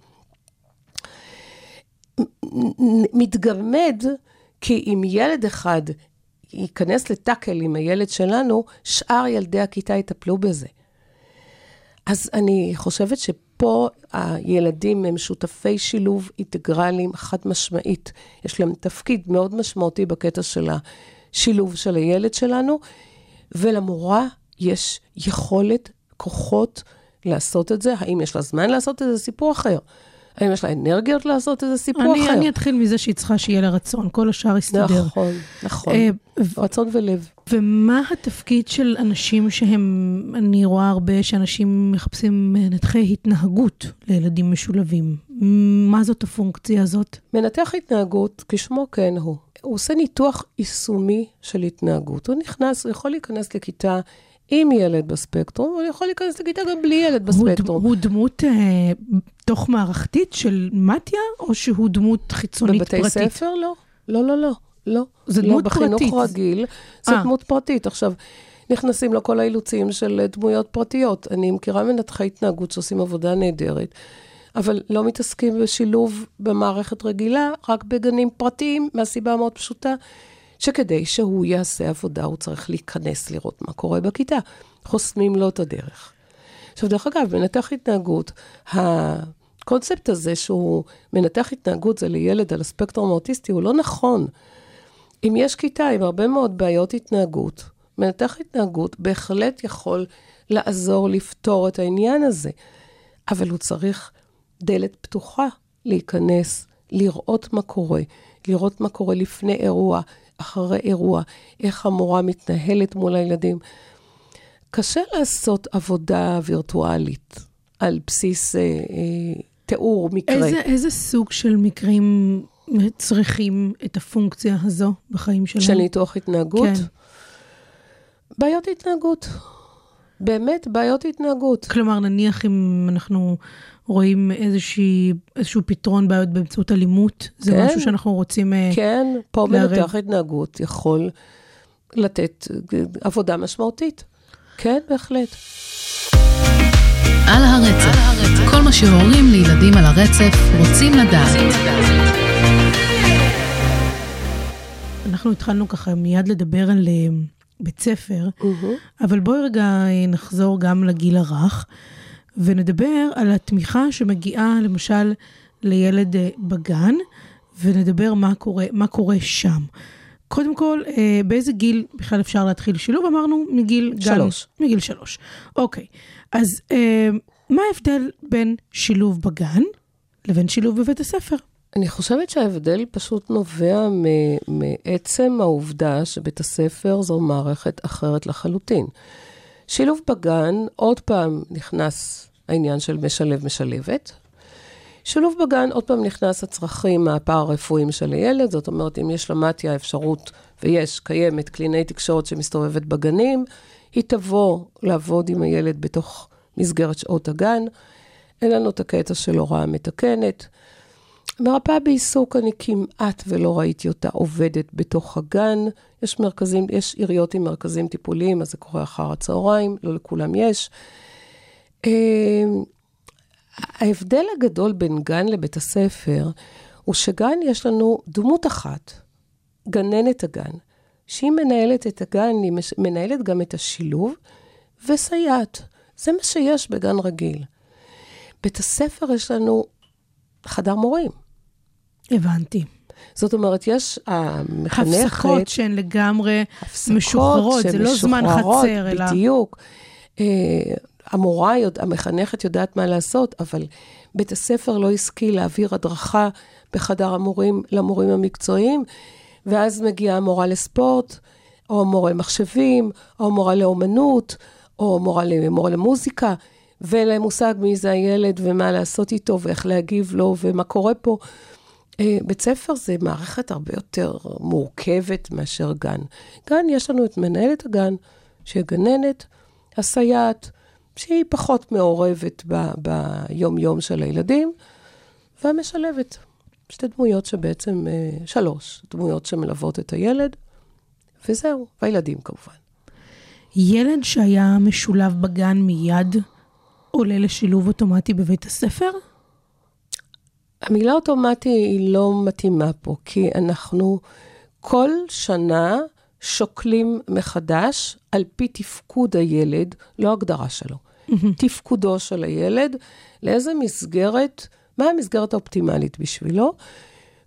מתגמד, כי אם ילד אחד ייכנס לטאקל עם הילד שלנו, שאר ילדי הכיתה יטפלו בזה. אז אני חושבת שפה הילדים הם שותפי שילוב אינטגרליים חד משמעית. יש להם תפקיד מאוד משמעותי בקטע של השילוב של הילד שלנו, ולמורה יש יכולת, כוחות לעשות את זה. האם יש לה זמן לעשות את זה? סיפור אחר. האם יש לה אנרגיות לעשות את זה? סיפור אני, אחר. אני אתחיל מזה שהיא צריכה שיהיה לה רצון, כל השאר יסתדר. נכון, נכון. אה, ו- רצון ולב. ומה התפקיד של אנשים שהם, אני רואה הרבה שאנשים מחפשים מנתחי התנהגות לילדים משולבים. מה זאת הפונקציה הזאת? מנתח התנהגות, כשמו כן הוא. הוא עושה ניתוח יישומי של התנהגות. הוא נכנס, הוא יכול להיכנס לכיתה עם ילד בספקטרום, אבל הוא יכול להיכנס לכיתה גם בלי ילד הוא, בספקטרום. הוא דמות אה, תוך מערכתית של מתיה, או שהוא דמות חיצונית בבתי פרטית? ספר? לא. לא, לא, לא. לא. זה לא, דמות בחינוך פרטית. רגיל, זה אה. דמות פרטית. עכשיו, נכנסים לו כל האילוצים של אה, דמויות פרטיות. אני מכירה מנתחי התנהגות שעושים עבודה נהדרת, אבל לא מתעסקים בשילוב במערכת רגילה, רק בגנים פרטיים, מהסיבה המאוד פשוטה, שכדי שהוא יעשה עבודה, הוא צריך להיכנס לראות מה קורה בכיתה. חוסמים לו את הדרך. עכשיו, דרך אגב, מנתח התנהגות, הקונספט הזה שהוא מנתח התנהגות זה לילד על הספקטרום האוטיסטי, הוא לא נכון. אם יש כיתה עם הרבה מאוד בעיות התנהגות, מנתח התנהגות בהחלט יכול לעזור לפתור את העניין הזה, אבל הוא צריך דלת פתוחה להיכנס, לראות מה קורה, לראות מה קורה לפני אירוע, אחרי אירוע, איך המורה מתנהלת מול הילדים. קשה לעשות עבודה וירטואלית על בסיס אה, אה, תיאור מקרה. איזה, איזה סוג של מקרים צריכים את הפונקציה הזו בחיים שלהם? של ניתוח התנהגות? כן. בעיות התנהגות. באמת בעיות התנהגות. כלומר, נניח אם אנחנו רואים איזושהי, איזשהו פתרון בעיות באמצעות אלימות, זה כן. משהו שאנחנו רוצים... אה, כן, פה לערב. מנתח התנהגות יכול לתת אה, עבודה משמעותית. כן, בהחלט. על הרצף, כל מה שהורים לילדים על הרצף רוצים לדעת. אנחנו התחלנו ככה מיד לדבר על אה, בית ספר, אבל בואי רגע אה, נחזור גם לגיל הרך, ונדבר על התמיכה שמגיעה למשל לילד אה, בגן, ונדבר מה קורה, מה קורה שם. קודם כל, אה, באיזה גיל בכלל אפשר להתחיל שילוב? אמרנו מגיל גן. שלוש. מגיל שלוש. אוקיי. אז אה, מה ההבדל בין שילוב בגן לבין שילוב בבית הספר? אני חושבת שההבדל פשוט נובע מ- מעצם העובדה שבית הספר זו מערכת אחרת לחלוטין. שילוב בגן, עוד פעם נכנס העניין של משלב-משלבת. שילוב בגן, עוד פעם נכנס הצרכים הפארה-רפואיים של הילד, זאת אומרת, אם יש למטיה אפשרות, ויש, קיימת, קלינאי תקשורת שמסתובבת בגנים, היא תבוא לעבוד עם הילד בתוך מסגרת שעות הגן. אין לנו את הקטע של הוראה מתקנת. מרפאה בעיסוק, אני כמעט ולא ראיתי אותה עובדת בתוך הגן. יש מרכזים, יש עיריות עם מרכזים טיפוליים, אז זה קורה אחר הצהריים, לא לכולם יש. אה, ההבדל הגדול בין גן לבית הספר, הוא שגן יש לנו דמות אחת, גננת הגן, שהיא מנהלת את הגן, היא מנהלת גם את השילוב, וסייעת. זה מה שיש בגן רגיל. בית הספר יש לנו חדר מורים. הבנתי. זאת אומרת, יש המחנכת... הפסקות שהן לגמרי הפסקות משוחררות, זה לא זמן חצר, אלא... בדיוק. המורה, המחנכת יודעת מה לעשות, אבל בית הספר לא השכיל להעביר הדרכה בחדר המורים למורים המקצועיים, ואז מגיעה מורה לספורט, או מורה מחשבים, או מורה לאומנות, או מורה, מורה למוזיקה, ואין להם מושג מי זה הילד ומה לעשות איתו ואיך להגיב לו ומה קורה פה. אה, בית ספר זה מערכת הרבה יותר מורכבת מאשר גן. גן, יש לנו את מנהלת הגן, שהיא גננת, הסייעת, שהיא פחות מעורבת ביום-יום של הילדים, והמשלבת. שתי דמויות שבעצם, אה, שלוש דמויות שמלוות את הילד, וזהו, והילדים כמובן. ילד שהיה משולב בגן מיד עולה לשילוב אוטומטי בבית הספר? המילה אוטומטי היא לא מתאימה פה, כי אנחנו כל שנה שוקלים מחדש על פי תפקוד הילד, לא הגדרה שלו, תפקודו של הילד, לאיזה מסגרת, מה המסגרת האופטימלית בשבילו.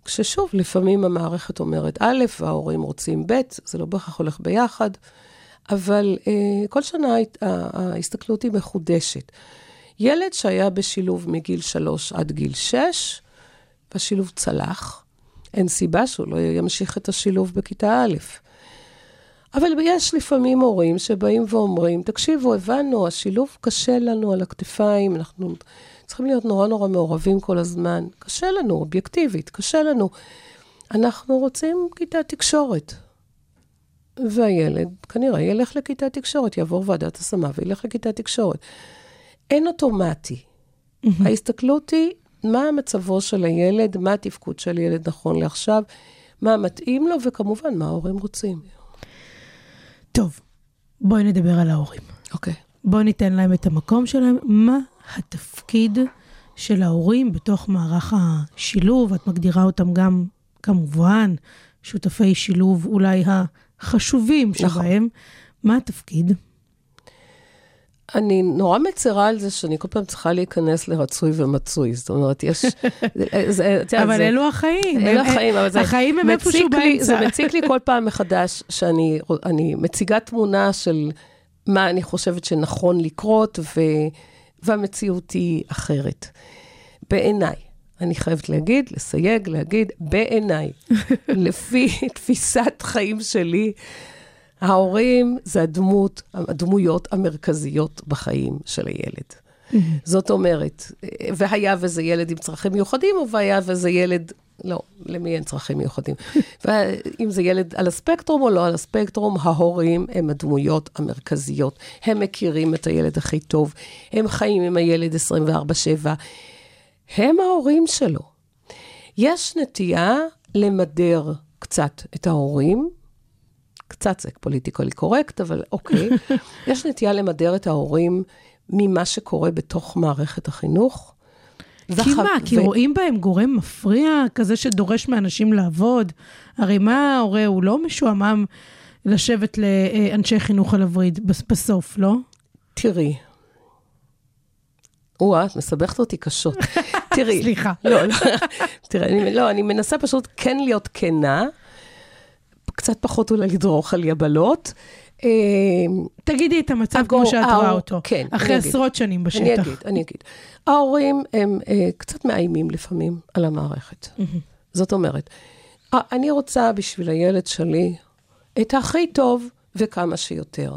כששוב, לפעמים המערכת אומרת א', וההורים רוצים ב', זה לא בהכרח הולך ביחד, אבל אה, כל שנה ההסתכלות היא מחודשת. ילד שהיה בשילוב מגיל שלוש עד גיל שש, והשילוב צלח, אין סיבה שהוא לא ימשיך את השילוב בכיתה א'. אבל יש לפעמים הורים שבאים ואומרים, תקשיבו, הבנו, השילוב קשה לנו על הכתפיים, אנחנו צריכים להיות נורא נורא מעורבים כל הזמן. קשה לנו, אובייקטיבית, קשה לנו. אנחנו רוצים כיתת תקשורת. והילד כנראה ילך לכיתת תקשורת, יעבור ועדת השמה וילך לכיתת תקשורת. אין אוטומטי. ההסתכלות היא, מה מצבו של הילד, מה התפקוד של ילד נכון לעכשיו, מה מתאים לו, וכמובן, מה ההורים רוצים. טוב, בואי נדבר על ההורים. אוקיי. בואי ניתן להם את המקום שלהם. מה התפקיד של ההורים בתוך מערך השילוב? את מגדירה אותם גם, כמובן, שותפי שילוב אולי החשובים נכון. שבהם. מה התפקיד? אני נורא מצרה על זה שאני כל פעם צריכה להיכנס לרצוי ומצוי. זאת אומרת, יש... *laughs* זה- את יודעת, אבל זה- אלו החיים. אלו החיים, אבל זה החיים הם איפשהו לי- זה באמצע. מציק לי כל פעם מחדש שאני אני מציגה תמונה של מה אני חושבת שנכון לקרות, ו, והמציאות היא אחרת. בעיניי, אני חייבת להגיד, לסייג, להגיד, בעיניי, *laughs* לפי תפיסת חיים שלי, ההורים זה הדמות, הדמויות המרכזיות בחיים של הילד. זאת אומרת, והיה וזה ילד עם צרכים מיוחדים, או והיה וזה ילד לא, למי אין צרכים מיוחדים. *laughs* ואם זה ילד על הספקטרום או לא על הספקטרום, ההורים הם הדמויות המרכזיות. הם מכירים את הילד הכי טוב, הם חיים עם הילד 24/7. הם ההורים שלו. יש נטייה למדר קצת את ההורים, קצת זה פוליטיקלי קורקט, אבל אוקיי. *laughs* יש נטייה למדר את ההורים ממה שקורה בתוך מערכת החינוך. כי מה? כי רואים בהם גורם מפריע, כזה שדורש מאנשים לעבוד? הרי מה ההורה, הוא לא משועמם לשבת לאנשי חינוך על הווריד בס- בסוף, לא? תראי. או-אה, את מסבכת אותי קשות. *laughs* תראי. סליחה. לא, לא. תראה, אני, לא, אני מנסה פשוט כן להיות כנה, קצת פחות אולי לדרוך על יבלות. אה, תגידי את המצב כמו שאת רואה אותו. כן, אחרי. עשרות שנים בשטח. אני אגיד, אני אגיד. ההורים הם אה, קצת מאיימים לפעמים על המערכת. זאת אומרת, אני רוצה בשביל הילד שלי את הכי טוב וכמה שיותר.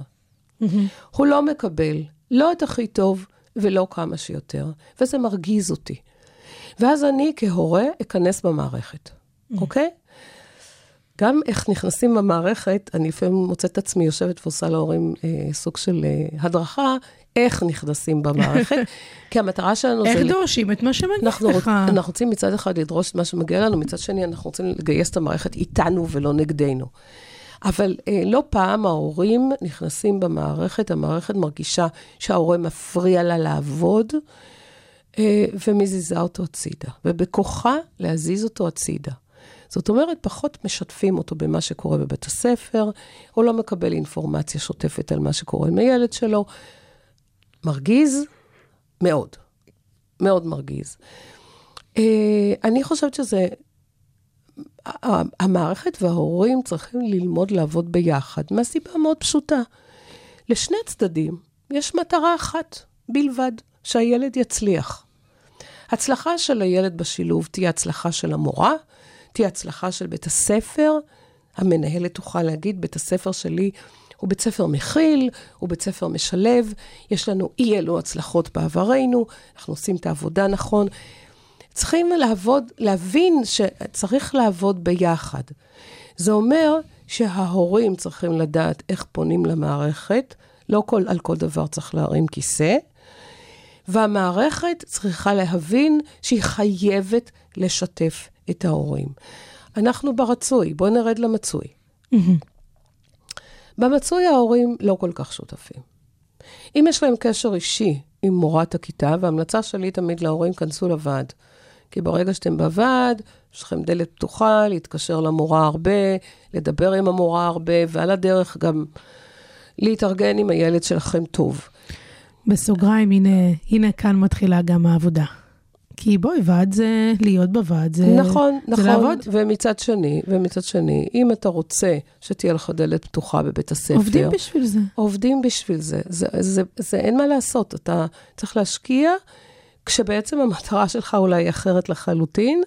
הוא לא מקבל לא את הכי טוב ולא כמה שיותר, וזה מרגיז אותי. ואז אני כהורה אכנס במערכת, אוקיי? גם איך נכנסים במערכת, אני לפעמים מוצאת את עצמי יושבת ועושה להורים אה, סוג של אה, הדרכה, איך נכנסים במערכת, *laughs* כי המטרה שלנו איך זה... ל- דורשים את מה שמגיע אנחנו, רוצ, לך? אנחנו רוצים מצד אחד לדרוש את מה שמגיע לנו, מצד שני אנחנו רוצים לגייס את המערכת איתנו ולא נגדנו. אבל אה, לא פעם ההורים נכנסים במערכת, המערכת מרגישה שההורה מפריע לה לעבוד, אה, ומזיזה אותו הצידה, ובכוחה להזיז אותו הצידה. זאת אומרת, פחות משתפים אותו במה שקורה בבית הספר, הוא לא מקבל אינפורמציה שוטפת על מה שקורה עם הילד שלו. מרגיז מאוד, מאוד מרגיז. אה, אני חושבת שזה, המערכת וההורים צריכים ללמוד לעבוד ביחד, מהסיבה מאוד פשוטה. לשני צדדים יש מטרה אחת בלבד, שהילד יצליח. הצלחה של הילד בשילוב תהיה הצלחה של המורה, תהיה הצלחה של בית הספר. המנהלת תוכל להגיד, בית הספר שלי הוא בית ספר מכיל, הוא בית ספר משלב, יש לנו אי אלו הצלחות בעברנו, אנחנו עושים את העבודה נכון. צריכים לעבוד, להבין שצריך לעבוד ביחד. זה אומר שההורים צריכים לדעת איך פונים למערכת, לא כל, על כל דבר צריך להרים כיסא, והמערכת צריכה להבין שהיא חייבת לשתף את ההורים. אנחנו ברצוי, בואו נרד למצוי. במצוי ההורים לא כל כך שותפים. אם יש להם קשר אישי עם מורת הכיתה, וההמלצה שלי תמיד להורים, כנסו לוועד. כי ברגע שאתם בוועד, יש לכם דלת פתוחה, להתקשר למורה הרבה, לדבר עם המורה הרבה, ועל הדרך גם להתארגן עם הילד שלכם טוב. בסוגריים, הנה, הנה כאן מתחילה גם העבודה. כי בואי, ועד זה, להיות בוועד זה... נכון, זה נכון. לעבוד. ומצד שני, ומצד שני, אם אתה רוצה שתהיה לך דלת פתוחה בבית הספר... עובדים בשביל זה. עובדים בשביל זה. זה, זה, זה אין מה לעשות, אתה צריך להשקיע, כשבעצם המטרה שלך אולי אחרת לחלוטין,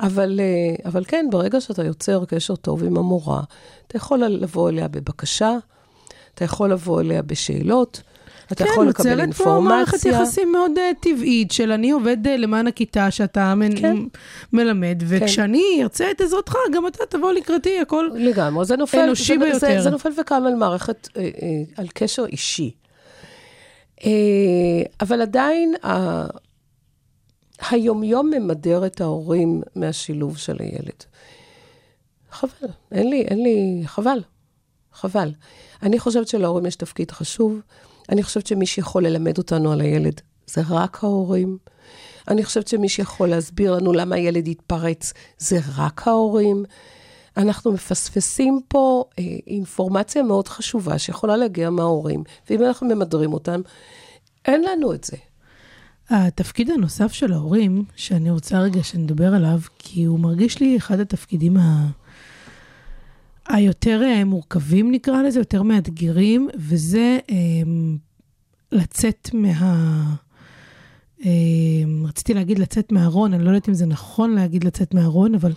אבל, אה, אבל כן, ברגע שאתה יוצר קשר טוב עם המורה, אתה יכול לבוא אליה בבקשה, אתה יכול לבוא אליה בשאלות, אתה יכול לקבל כן, נוצרת פה מערכת אינפורמציה. יחסים מאוד uh, טבעית של אני עובד uh, למען הכיתה שאתה מ- כן. מלמד, וכשאני ארצה את עזרתך, גם אתה תבוא לקראתי, הכל... לגמרי, זה נופל, אנושי זה, ביותר. זה, זה נופל וקם על מערכת, אה, אה, על קשר אישי. אה, אבל עדיין, ה, היומיום ממדר את ההורים מהשילוב של הילד. חבל, אין לי, אין לי, חבל, חבל. אני חושבת שלהורים יש תפקיד חשוב. אני חושבת שמי שיכול ללמד אותנו על הילד זה רק ההורים. אני חושבת שמי שיכול להסביר לנו למה הילד יתפרץ זה רק ההורים. אנחנו מפספסים פה אה, אינפורמציה מאוד חשובה שיכולה להגיע מההורים, ואם אנחנו ממדרים אותם, אין לנו את זה. התפקיד הנוסף של ההורים, שאני רוצה רגע שנדבר עליו, כי הוא מרגיש לי אחד התפקידים ה... היותר אה, מורכבים נקרא לזה, יותר מאתגרים, וזה אה, לצאת מה... אה, רציתי להגיד לצאת מהארון, אני לא יודעת אם זה נכון להגיד לצאת מהארון, אבל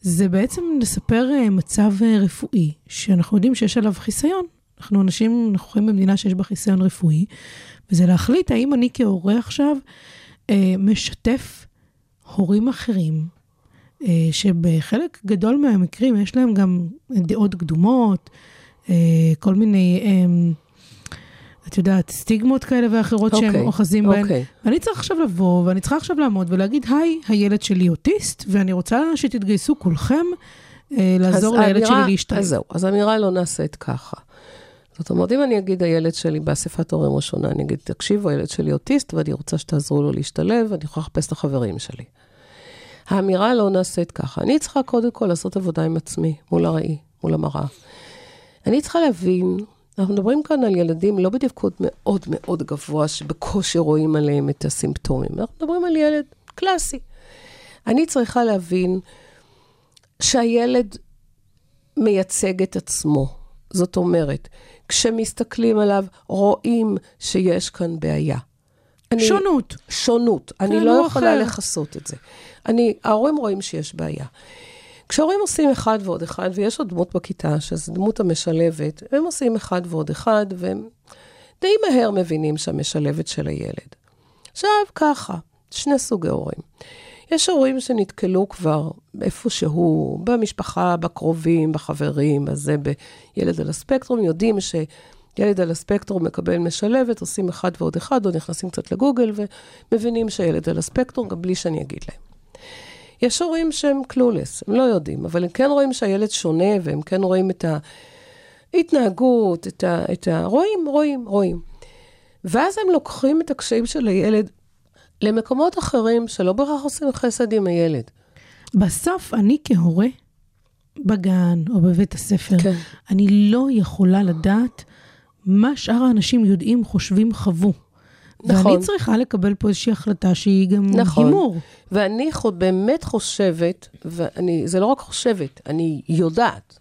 זה בעצם לספר מצב רפואי, שאנחנו יודעים שיש עליו חיסיון. אנחנו אנשים, אנחנו חיים במדינה שיש בה חיסיון רפואי, וזה להחליט האם אני כהורה עכשיו משתף הורים אחרים שבחלק גדול מהמקרים יש להם גם דעות קדומות, אה, כל מיני, אה, את יודעת, סטיגמות כאלה ואחרות שהם אוקיי, אוחזים בהן. אוקיי. ואני צריך עכשיו לבוא, ואני צריכה עכשיו לעמוד ולהגיד, היי, הילד שלי אוטיסט, ואני רוצה שתתגייסו כולכם אה, לעזור לילד האמירה- שלי להשתלב. אז זהו, אז האמירה לא נעשית ככה. זאת אומרת, אם אני אגיד, הילד שלי באספת הורים ראשונה, אני אגיד, תקשיבו, הילד שלי אוטיסט, ואני רוצה שתעזרו לו להשתלב, ואני יכולה לחפש את החברים שלי. האמירה לא נעשית ככה. אני צריכה קודם כל לעשות עבודה עם עצמי, מול הראי, מול המראה. אני צריכה להבין, אנחנו מדברים כאן על ילדים לא בתפקוד מאוד מאוד גבוה, שבקושי רואים עליהם את הסימפטומים. אנחנו מדברים על ילד קלאסי. אני צריכה להבין שהילד מייצג את עצמו. זאת אומרת, כשמסתכלים עליו, רואים שיש כאן בעיה. אני- שונות. שונות. אני לא הוא יכולה אחר. לכסות את זה. אני, ההורים רואים שיש בעיה. כשהורים עושים אחד ועוד אחד, ויש עוד דמות בכיתה, שזו דמות המשלבת, הם עושים אחד ועוד אחד, והם די מהר מבינים שהמשלבת של הילד. עכשיו, ככה, שני סוגי הורים. יש הורים שנתקלו כבר איפשהו, במשפחה, בקרובים, בחברים, בזה, בילד על הספקטרום, יודעים שילד על הספקטרום מקבל משלבת, עושים אחד ועוד אחד, או נכנסים קצת לגוגל, ומבינים שהילד על הספקטרום, גם בלי שאני אגיד להם. יש הורים שהם קלולס, הם לא יודעים, אבל הם כן רואים שהילד שונה, והם כן רואים את ההתנהגות, את ה... את ה... רואים, רואים, רואים. ואז הם לוקחים את הקשיים של הילד למקומות אחרים שלא בהכרח עושים חסד עם הילד. בסוף, אני כהורה, בגן או בבית הספר, כן. אני לא יכולה לדעת מה שאר האנשים יודעים, חושבים, חוו. נכון. ואני צריכה לקבל פה איזושהי החלטה שהיא גם נכון. הימור. ואני באמת חושבת, ואני, זה לא רק חושבת, אני יודעת,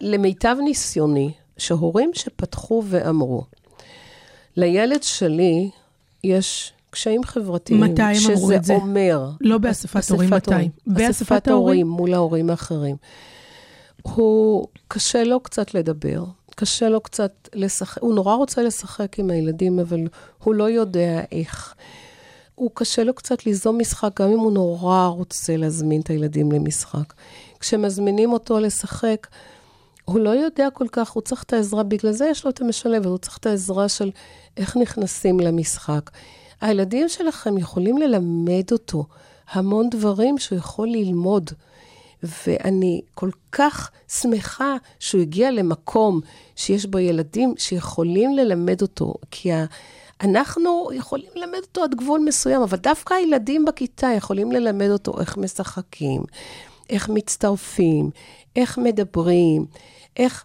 למיטב ניסיוני, שהורים שפתחו ואמרו, לילד שלי יש קשיים חברתיים. מתי הם אמרו את זה? שזה אומר... לא באספת הורים, מתי? באספת ההורים, מול ההורים האחרים. הוא, קשה לו קצת לדבר, קשה לו קצת לשחק, הוא נורא רוצה לשחק עם הילדים, אבל הוא לא יודע איך. הוא קשה לו קצת ליזום משחק, גם אם הוא נורא רוצה להזמין את הילדים למשחק. כשמזמינים אותו לשחק, הוא לא יודע כל כך, הוא צריך את העזרה, בגלל זה יש לו את המשלב, הוא צריך את העזרה של איך נכנסים למשחק. הילדים שלכם יכולים ללמד אותו המון דברים שהוא יכול ללמוד. ואני כל כך שמחה שהוא הגיע למקום שיש בו ילדים שיכולים ללמד אותו, כי ה... אנחנו יכולים ללמד אותו עד גבול מסוים, אבל דווקא הילדים בכיתה יכולים ללמד אותו איך משחקים, איך מצטרפים, איך מדברים, איך...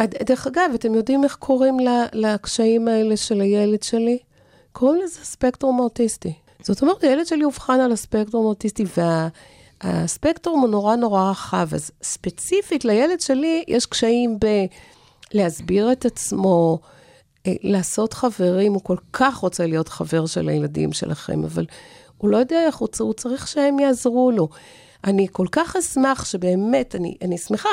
דרך אגב, אתם יודעים איך קוראים לקשיים האלה של הילד שלי? קוראים לזה ספקטרום אוטיסטי. זאת אומרת, הילד שלי אובחן על הספקטרום האוטיסטי, והספקטרום הוא נורא נורא רחב. אז ספציפית לילד שלי יש קשיים בלהסביר את עצמו, אה, לעשות חברים, הוא כל כך רוצה להיות חבר של הילדים שלכם, אבל הוא לא יודע איך, הוא, הוא צריך שהם יעזרו לו. אני כל כך אשמח שבאמת, אני, אני שמחה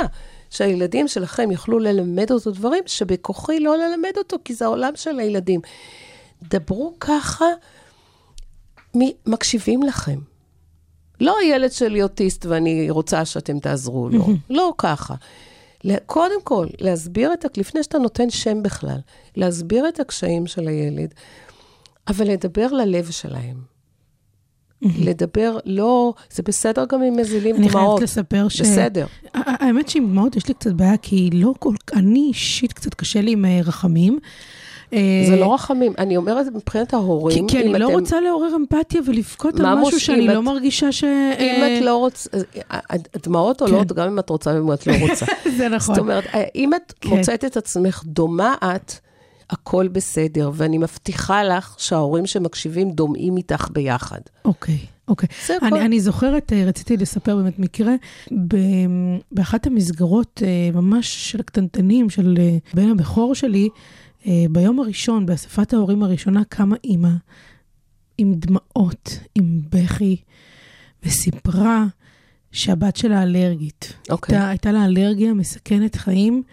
שהילדים שלכם יוכלו ללמד אותו דברים שבכוחי לא ללמד אותו, כי זה העולם של הילדים. דברו ככה, מקשיבים לכם. לא הילד שלי אוטיסט ואני רוצה שאתם תעזרו לו, לא ככה. קודם כל, להסביר את, לפני שאתה נותן שם בכלל, להסביר את הקשיים של הילד, אבל לדבר ללב שלהם. לדבר, לא, זה בסדר גם אם מזילים אני דמעות. חייבת לספר ש... בסדר. האמת שעם דמעות יש לי קצת בעיה, כי לא כל... אני אישית קצת קשה לי עם אה, רחמים. זה לא רחמים, אני אומרת מבחינת ההורים, כי אני לא אתם- רוצה לעורר אמפתיה ולבכות על משהו שאני לא מרגישה ש... אם אה, את לא רוצה, הדמעות עולות כן. גם אם את רוצה ואם את לא רוצה. *laughs* זה נכון. זאת אומרת, אם את כן. מוצאת את עצמך דומה את, הכל בסדר, ואני מבטיחה לך שההורים שמקשיבים דומעים איתך ביחד. אוקיי, אוקיי. זה הכל. אני, אני זוכרת, אה, רציתי לספר באמת מקרה, ב- באחת המסגרות אה, ממש של הקטנטנים, של אה, בן הבכור שלי, אה, ביום הראשון, באספת ההורים הראשונה, קמה אימא עם דמעות, עם בכי, וסיפרה שהבת שלה אלרגית. אוקיי. הייתה, הייתה לה אלרגיה מסכנת חיים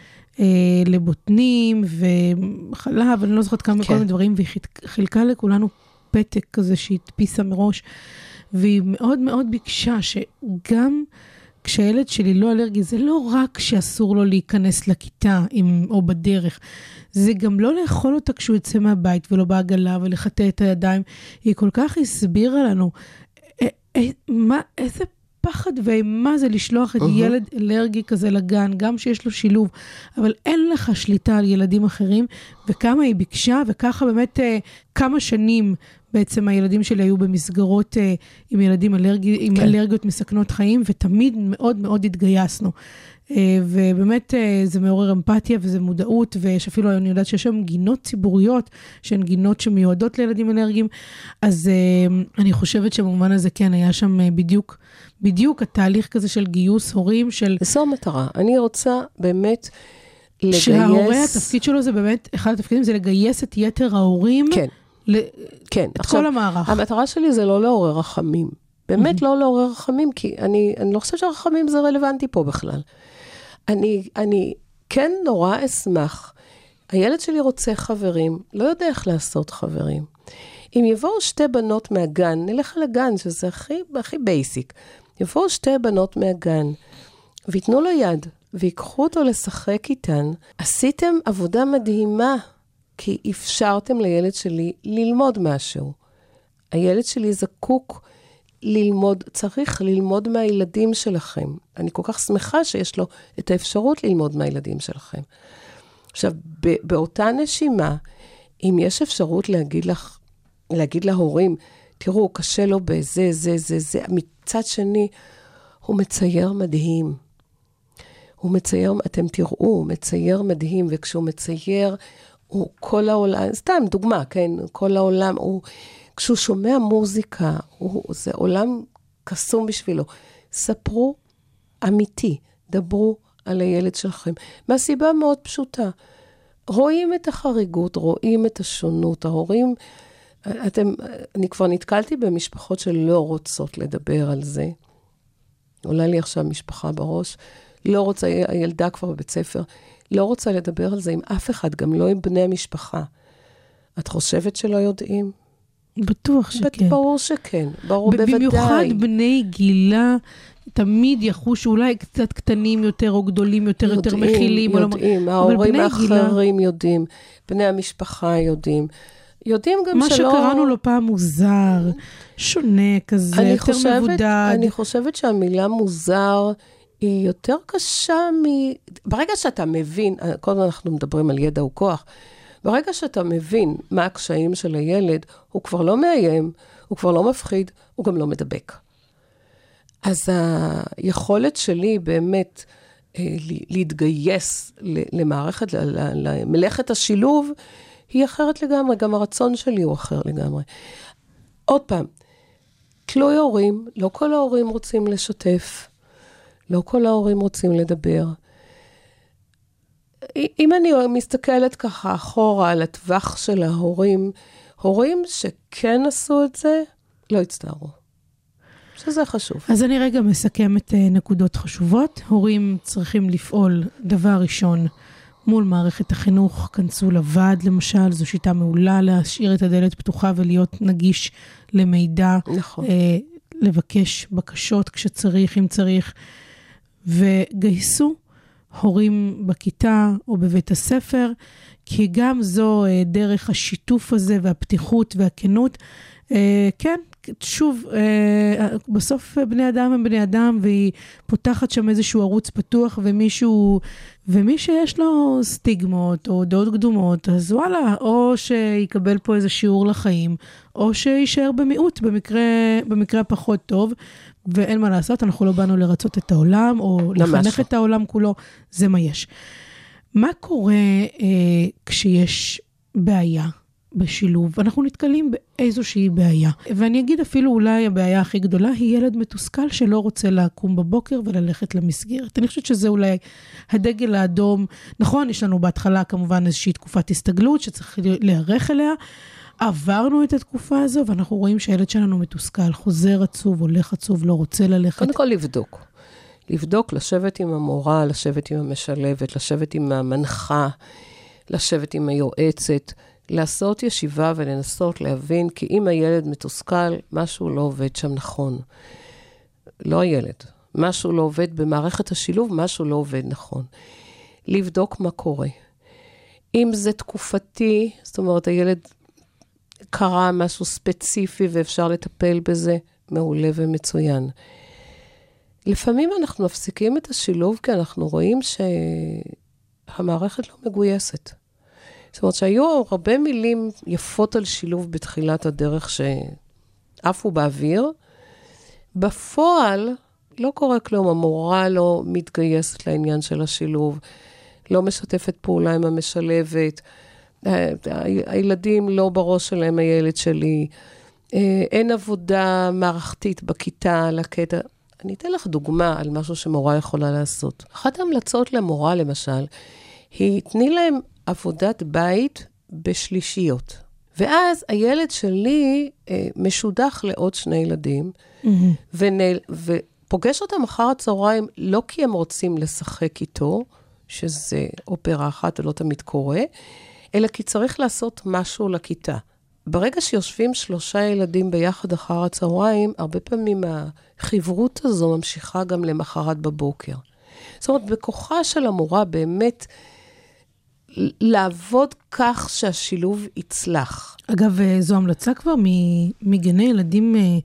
אה, לבוטנים וחלב, אני לא זוכרת כמה כן. כל מיני דברים, והיא חילק- חילקה לכולנו פתק כזה שהיא הדפיסה מראש, והיא מאוד מאוד ביקשה שגם כשהילד שלי לא אלרגי, זה לא רק שאסור לו להיכנס לכיתה עם, או בדרך, זה גם לא לאכול אותה כשהוא יוצא מהבית ולא בעגלה ולחטא את הידיים. היא כל כך הסבירה לנו אה, אה, מה, איזה פחד ואימה זה לשלוח את אהה. ילד אלרגי כזה לגן, גם שיש לו שילוב, אבל אין לך שליטה על ילדים אחרים, וכמה היא ביקשה, וככה באמת אה, כמה שנים בעצם הילדים שלי היו במסגרות אה, עם ילדים אלרגי, עם כן. אלרגיות מסכנות חיים, ותמיד מאוד מאוד התגייסנו. אה, ובאמת אה, זה מעורר אמפתיה וזה מודעות, ויש אפילו, אני יודעת שיש היום גינות ציבוריות, שהן גינות שמיועדות לילדים אלרגיים, אז אה, אני חושבת שבמובן הזה כן, היה שם אה, בדיוק, בדיוק התהליך כזה של גיוס הורים, של... זו המטרה. אני רוצה באמת לגייס... שההורה, התפקיד שלו זה באמת, אחד התפקידים זה לגייס את יתר ההורים, כן, ל- כן. את כל המערך. המטרה שלי זה לא לעורר רחמים. באמת לא לעורר רחמים, כי אני, אני לא חושבת שרחמים זה רלוונטי פה בכלל. אני, אני כן נורא אשמח. הילד שלי רוצה חברים, לא יודע איך לעשות חברים. אם יבואו שתי בנות מהגן, נלך לגן, שזה הכי, הכי basic. יבואו שתי בנות מהגן, וייתנו לו יד, ויקחו אותו לשחק איתן, עשיתם עבודה מדהימה, כי אפשרתם לילד שלי ללמוד משהו. הילד שלי זקוק ללמוד, צריך ללמוד מהילדים שלכם. אני כל כך שמחה שיש לו את האפשרות ללמוד מהילדים שלכם. עכשיו, באותה נשימה, אם יש אפשרות להגיד לך, להגיד להורים, תראו, קשה לו בזה, זה, זה, זה, מצד שני, הוא מצייר מדהים. הוא מצייר, אתם תראו, הוא מצייר מדהים, וכשהוא מצייר, הוא כל העולם, סתם דוגמה, כן? כל העולם, הוא, כשהוא שומע מוזיקה, הוא, זה עולם קסום בשבילו. ספרו אמיתי, דברו על הילד שלכם, מהסיבה מאוד פשוטה. רואים את החריגות, רואים את השונות. ההורים, אתם, אני כבר נתקלתי במשפחות שלא רוצות לדבר על זה. עולה לי עכשיו משפחה בראש, לא רוצה, הילדה כבר בבית ספר, לא רוצה לדבר על זה עם אף אחד, גם לא עם בני המשפחה. את חושבת שלא יודעים? בטוח שכן. ברור שכן, ברור, בוודאי. במיוחד בני גילה, תמיד יחושו אולי קצת קטנים יותר או גדולים יותר, יותר מכילים. יודעים, אבל ההורים בני גילה- האחרים יודעים, בני המשפחה יודעים. יודעים גם מה שלא... שקראנו לו פעם מוזר, שונה כזה, יותר חושבת, מבודד. אני חושבת שהמילה מוזר היא יותר קשה מ... ברגע שאתה מבין, כל הזמן אנחנו מדברים על ידע וכוח, ברגע שאתה מבין מה הקשיים של הילד, הוא כבר לא מאיים, הוא כבר לא מפחיד, הוא גם לא מדבק. אז היכולת שלי באמת אה, להתגייס למערכת, למלאכת השילוב, היא אחרת לגמרי, גם הרצון שלי הוא אחר לגמרי. עוד פעם, תלוי הורים, לא כל ההורים רוצים לשתף, לא כל ההורים רוצים לדבר. אם אני מסתכלת ככה אחורה על הטווח של ההורים, הורים שכן עשו את זה, לא הצטערו. שזה חשוב. אז אני רגע מסכמת אה, נקודות חשובות. הורים צריכים לפעול, דבר ראשון, מול מערכת החינוך, כנסו לוועד למשל, זו שיטה מעולה להשאיר את הדלת פתוחה ולהיות נגיש למידע, נכון. אה, לבקש בקשות כשצריך, אם צריך, וגייסו הורים בכיתה או בבית הספר, כי גם זו אה, דרך השיתוף הזה והפתיחות והכנות. אה, כן, שוב, אה, בסוף בני אדם הם בני אדם, והיא פותחת שם איזשהו ערוץ פתוח, ומישהו, ומי שיש לו סטיגמות או דעות קדומות, אז וואלה, או שיקבל פה איזה שיעור לחיים, או שיישאר במיעוט במקרה, במקרה הפחות טוב, ואין מה לעשות, אנחנו לא באנו לרצות את העולם, או לחנך לא. את העולם כולו, זה מה יש. מה קורה אה, כשיש בעיה בשילוב? אנחנו נתקלים באיזושהי בעיה. ואני אגיד אפילו אולי הבעיה הכי גדולה היא ילד מתוסכל שלא רוצה לקום בבוקר וללכת למסגרת. אני חושבת שזה אולי הדגל האדום. נכון, יש לנו בהתחלה כמובן איזושהי תקופת הסתגלות שצריך להיערך אליה. עברנו את התקופה הזו, ואנחנו רואים שהילד שלנו מתוסכל, חוזר עצוב, הולך עצוב, לא רוצה ללכת. קודם כל לבדוק. לבדוק, לשבת עם המורה, לשבת עם המשלבת, לשבת עם המנחה, לשבת עם היועצת, לעשות ישיבה ולנסות להבין, כי אם הילד מתוסכל, משהו לא עובד שם נכון. לא הילד, משהו לא עובד במערכת השילוב, משהו לא עובד נכון. לבדוק מה קורה. אם זה תקופתי, זאת אומרת, הילד קרה משהו ספציפי ואפשר לטפל בזה, מעולה ומצוין. לפעמים אנחנו מפסיקים את השילוב כי אנחנו רואים שהמערכת לא מגויסת. זאת אומרת שהיו הרבה מילים יפות על שילוב בתחילת הדרך שעפו באוויר. בפועל לא קורה כלום, המורה לא מתגייסת לעניין של השילוב, לא משתפת פעולה עם המשלבת, הילדים לא בראש שלהם, הילד שלי, אה, אין עבודה מערכתית בכיתה על הקטע. אני אתן לך דוגמה על משהו שמורה יכולה לעשות. אחת ההמלצות למורה, למשל, היא תני להם עבודת בית בשלישיות. ואז הילד שלי אה, משודך לעוד שני ילדים, ונל... ופוגש אותם אחר הצהריים לא כי הם רוצים לשחק איתו, שזה אופרה אחת ולא תמיד קורה, אלא כי צריך לעשות משהו לכיתה. ברגע שיושבים שלושה ילדים ביחד אחר הצהריים, הרבה פעמים החברות הזו ממשיכה גם למחרת בבוקר. זאת אומרת, בכוחה של המורה באמת לעבוד כך שהשילוב יצלח. אגב, אה, זו המלצה כבר מגני ילדים אה,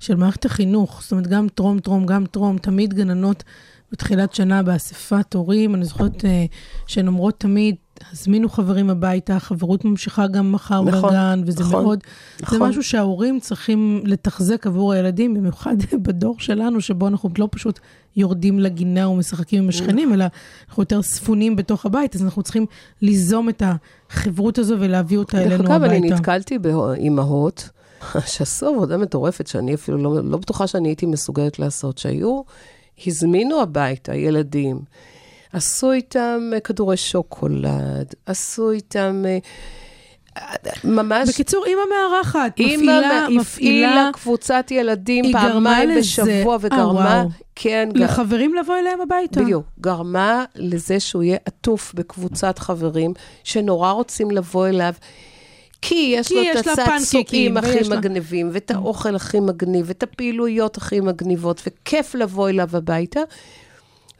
של מערכת החינוך. זאת אומרת, גם טרום, טרום, גם טרום, תמיד גננות בתחילת שנה באספת הורים. אני זוכרת אה, שהן אומרות תמיד, הזמינו חברים הביתה, החברות ממשיכה גם מחר נכון, בגן, וזה נכון, מאוד, נכון. זה משהו שההורים צריכים לתחזק עבור הילדים, במיוחד *laughs* בדור שלנו, שבו אנחנו לא פשוט יורדים לגינה ומשחקים עם השכנים, אלא אנחנו יותר ספונים בתוך הבית, אז אנחנו צריכים ליזום את החברות הזו ולהביא אותה אלינו דרך הביתה. אגב, אני נתקלתי באימהות *laughs* שעשו עבודה מטורפת, שאני אפילו לא, לא בטוחה שאני הייתי מסוגלת לעשות, שהיו, הזמינו הביתה ילדים, עשו איתם אה, כדורי שוקולד, עשו איתם אה, ממש... בקיצור, אימא מארחת, מפעילה, מפעילה קבוצת ילדים פעמיים בשבוע, אה, וגרמה. כן, לחברים לבוא אליהם הביתה. בדיוק, גרמה לזה שהוא יהיה עטוף בקבוצת חברים שנורא רוצים לבוא אליו. כי יש כי לו יש את פנקקים, הכי לה- מגניבים, ואת האוכל הכי מגניב, ואת הפעילויות הכי מגניבות, וכיף לבוא אליו הביתה.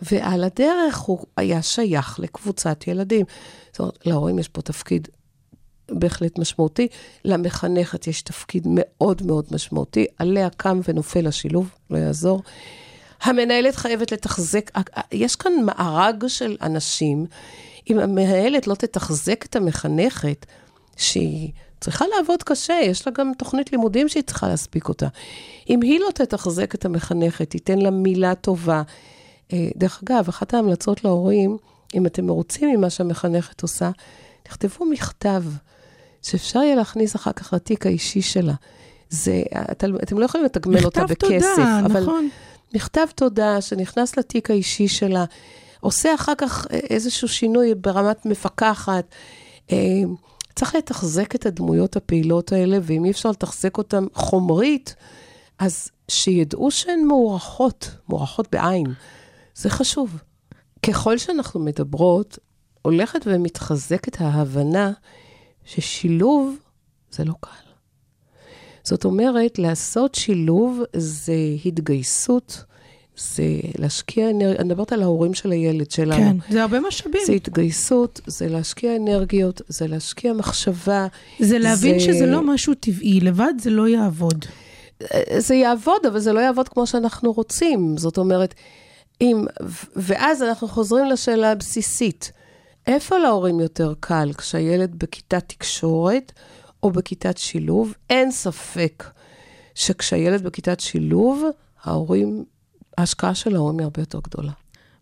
ועל הדרך הוא היה שייך לקבוצת ילדים. זאת אומרת, להורים יש פה תפקיד בהחלט משמעותי, למחנכת יש תפקיד מאוד מאוד משמעותי, עליה קם ונופל השילוב, לא יעזור. המנהלת חייבת לתחזק, יש כאן מארג של אנשים, אם המנהלת לא תתחזק את המחנכת, שהיא צריכה לעבוד קשה, יש לה גם תוכנית לימודים שהיא צריכה להספיק אותה. אם היא לא תתחזק את המחנכת, תיתן לה מילה טובה. אה, דרך אגב, אחת ההמלצות להורים, אם אתם מרוצים ממה שהמחנכת עושה, תכתבו מכתב, שאפשר יהיה להכניס אחר כך לתיק האישי שלה. זה, אתם, אתם לא יכולים לתגמל אותה מכתב בכסף, תודה, אבל נכון. מכתב תודה שנכנס לתיק האישי שלה, עושה אחר כך איזשהו שינוי ברמת מפקחת. אה, צריך לתחזק את הדמויות הפעילות האלה, ואם אי אפשר לתחזק אותן חומרית, אז שידעו שהן מוערכות, מוערכות בעין. זה חשוב. ככל שאנחנו מדברות, הולכת ומתחזקת ההבנה ששילוב זה לא קל. זאת אומרת, לעשות שילוב זה התגייסות, זה להשקיע אנרגיה, אני מדברת על ההורים של הילד שלנו. כן, זה הרבה משאבים. זה התגייסות, זה להשקיע אנרגיות, זה להשקיע מחשבה. זה להבין זה- שזה לא משהו טבעי, לבד זה לא יעבוד. זה יעבוד, אבל זה לא יעבוד כמו שאנחנו רוצים. זאת אומרת, אם, ואז אנחנו חוזרים לשאלה הבסיסית, איפה להורים יותר קל, כשהילד בכיתת תקשורת או בכיתת שילוב? אין ספק שכשהילד בכיתת שילוב, ההורים, ההשקעה של ההורים היא הרבה יותר גדולה.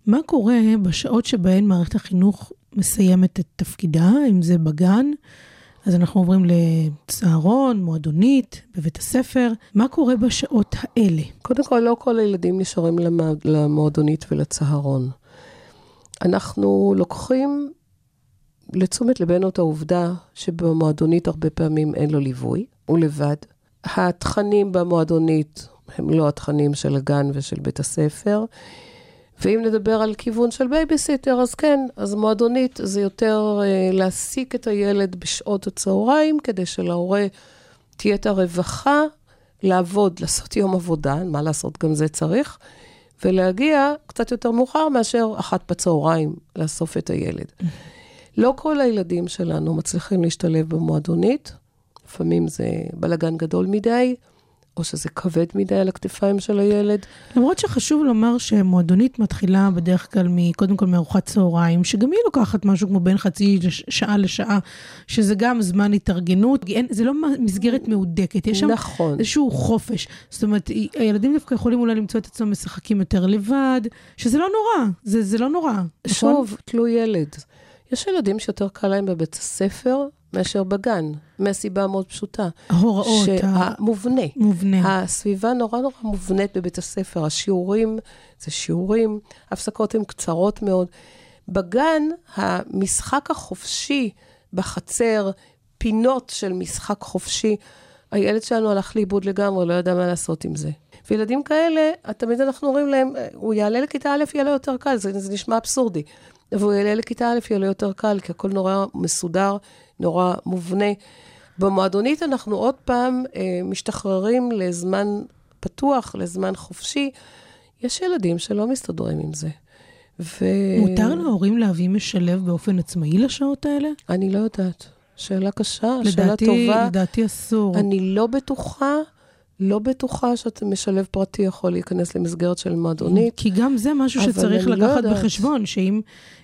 מה קורה בשעות שבהן מערכת החינוך מסיימת את תפקידה, אם זה בגן, אז אנחנו עוברים לצהרון, מועדונית, בבית הספר. מה קורה בשעות האלה? קודם כל, לא כל הילדים נשארים למועדונית ולצהרון. אנחנו לוקחים לתשומת ליבנו את העובדה שבמועדונית הרבה פעמים אין לו ליווי, הוא לבד. התכנים במועדונית הם לא התכנים של הגן ושל בית הספר, ואם נדבר על כיוון של בייביסיטר, אז כן, אז מועדונית זה יותר אה, להעסיק את הילד בשעות הצהריים, כדי שלהורה תהיה את הרווחה לעבוד, לעשות יום עבודה, מה לעשות, גם זה צריך, ולהגיע קצת יותר מאוחר מאשר אחת בצהריים לאסוף את הילד. לא כל הילדים שלנו מצליחים להשתלב במועדונית, לפעמים זה בלגן גדול מדי, או שזה כבד מדי על הכתפיים של הילד. למרות שחשוב לומר שמועדונית מתחילה בדרך כלל קודם כל מארוחת צהריים, שגם היא לוקחת משהו כמו בין חצי שעה לשעה, שזה גם זמן התארגנות, אין, זה לא מסגרת מהודקת, יש שם נכון. איזשהו חופש. זאת אומרת, הילדים דווקא יכולים אולי למצוא את עצמם משחקים יותר לבד, שזה לא נורא, זה, זה לא נורא. נכון? שוב, תלוי ילד. יש ילדים שיותר קל להם בבית הספר מאשר בגן, מהסיבה מאוד פשוטה. ההוראות, ה- שהמובנה. מובנה. הסביבה נורא נורא מובנית בבית הספר. השיעורים זה שיעורים, ההפסקות הן קצרות מאוד. בגן, המשחק החופשי בחצר, פינות של משחק חופשי, הילד שלנו הלך לאיבוד לגמרי, לא ידע מה לעשות עם זה. וילדים כאלה, תמיד אנחנו אומרים להם, הוא יעלה לכיתה א', יהיה לו יותר קל, זה, זה נשמע אבסורדי. והוא יעלה לכיתה א', יהיה לו יותר קל, כי הכל נורא מסודר, נורא מובנה. במועדונית אנחנו עוד פעם אה, משתחררים לזמן פתוח, לזמן חופשי. יש ילדים שלא מסתדרים עם זה. ו... מותר להורים להביא משלב באופן עצמאי לשעות האלה? אני לא יודעת. שאלה קשה, שאלה לדעתי, טובה. לדעתי אסור. אני לא בטוחה, לא בטוחה שאתה משלב פרטי יכול להיכנס למסגרת של מועדונית. כי גם זה משהו שצריך לא לקחת יודעת. בחשבון, שאם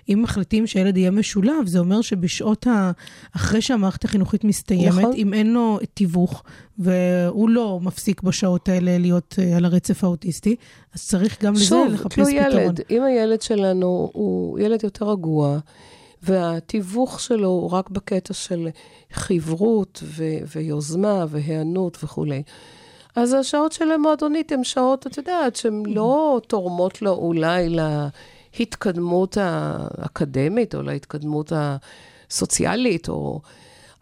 אם מחליטים שילד יהיה משולב, זה אומר שבשעות ה... אחרי שהמערכת החינוכית מסתיימת, נכון. אם אין לו תיווך, והוא לא מפסיק בשעות האלה להיות אה, על הרצף האוטיסטי, אז צריך גם לזה שוב, לחפש תלוי פתרון. ילד. אם הילד שלנו הוא ילד יותר רגוע, והתיווך שלו הוא רק בקטע של חברות ו- ויוזמה והיענות וכולי. אז השעות של המועדונית הן שעות, את יודעת, שהן לא תורמות לו אולי להתקדמות האקדמית או להתקדמות הסוציאלית, או...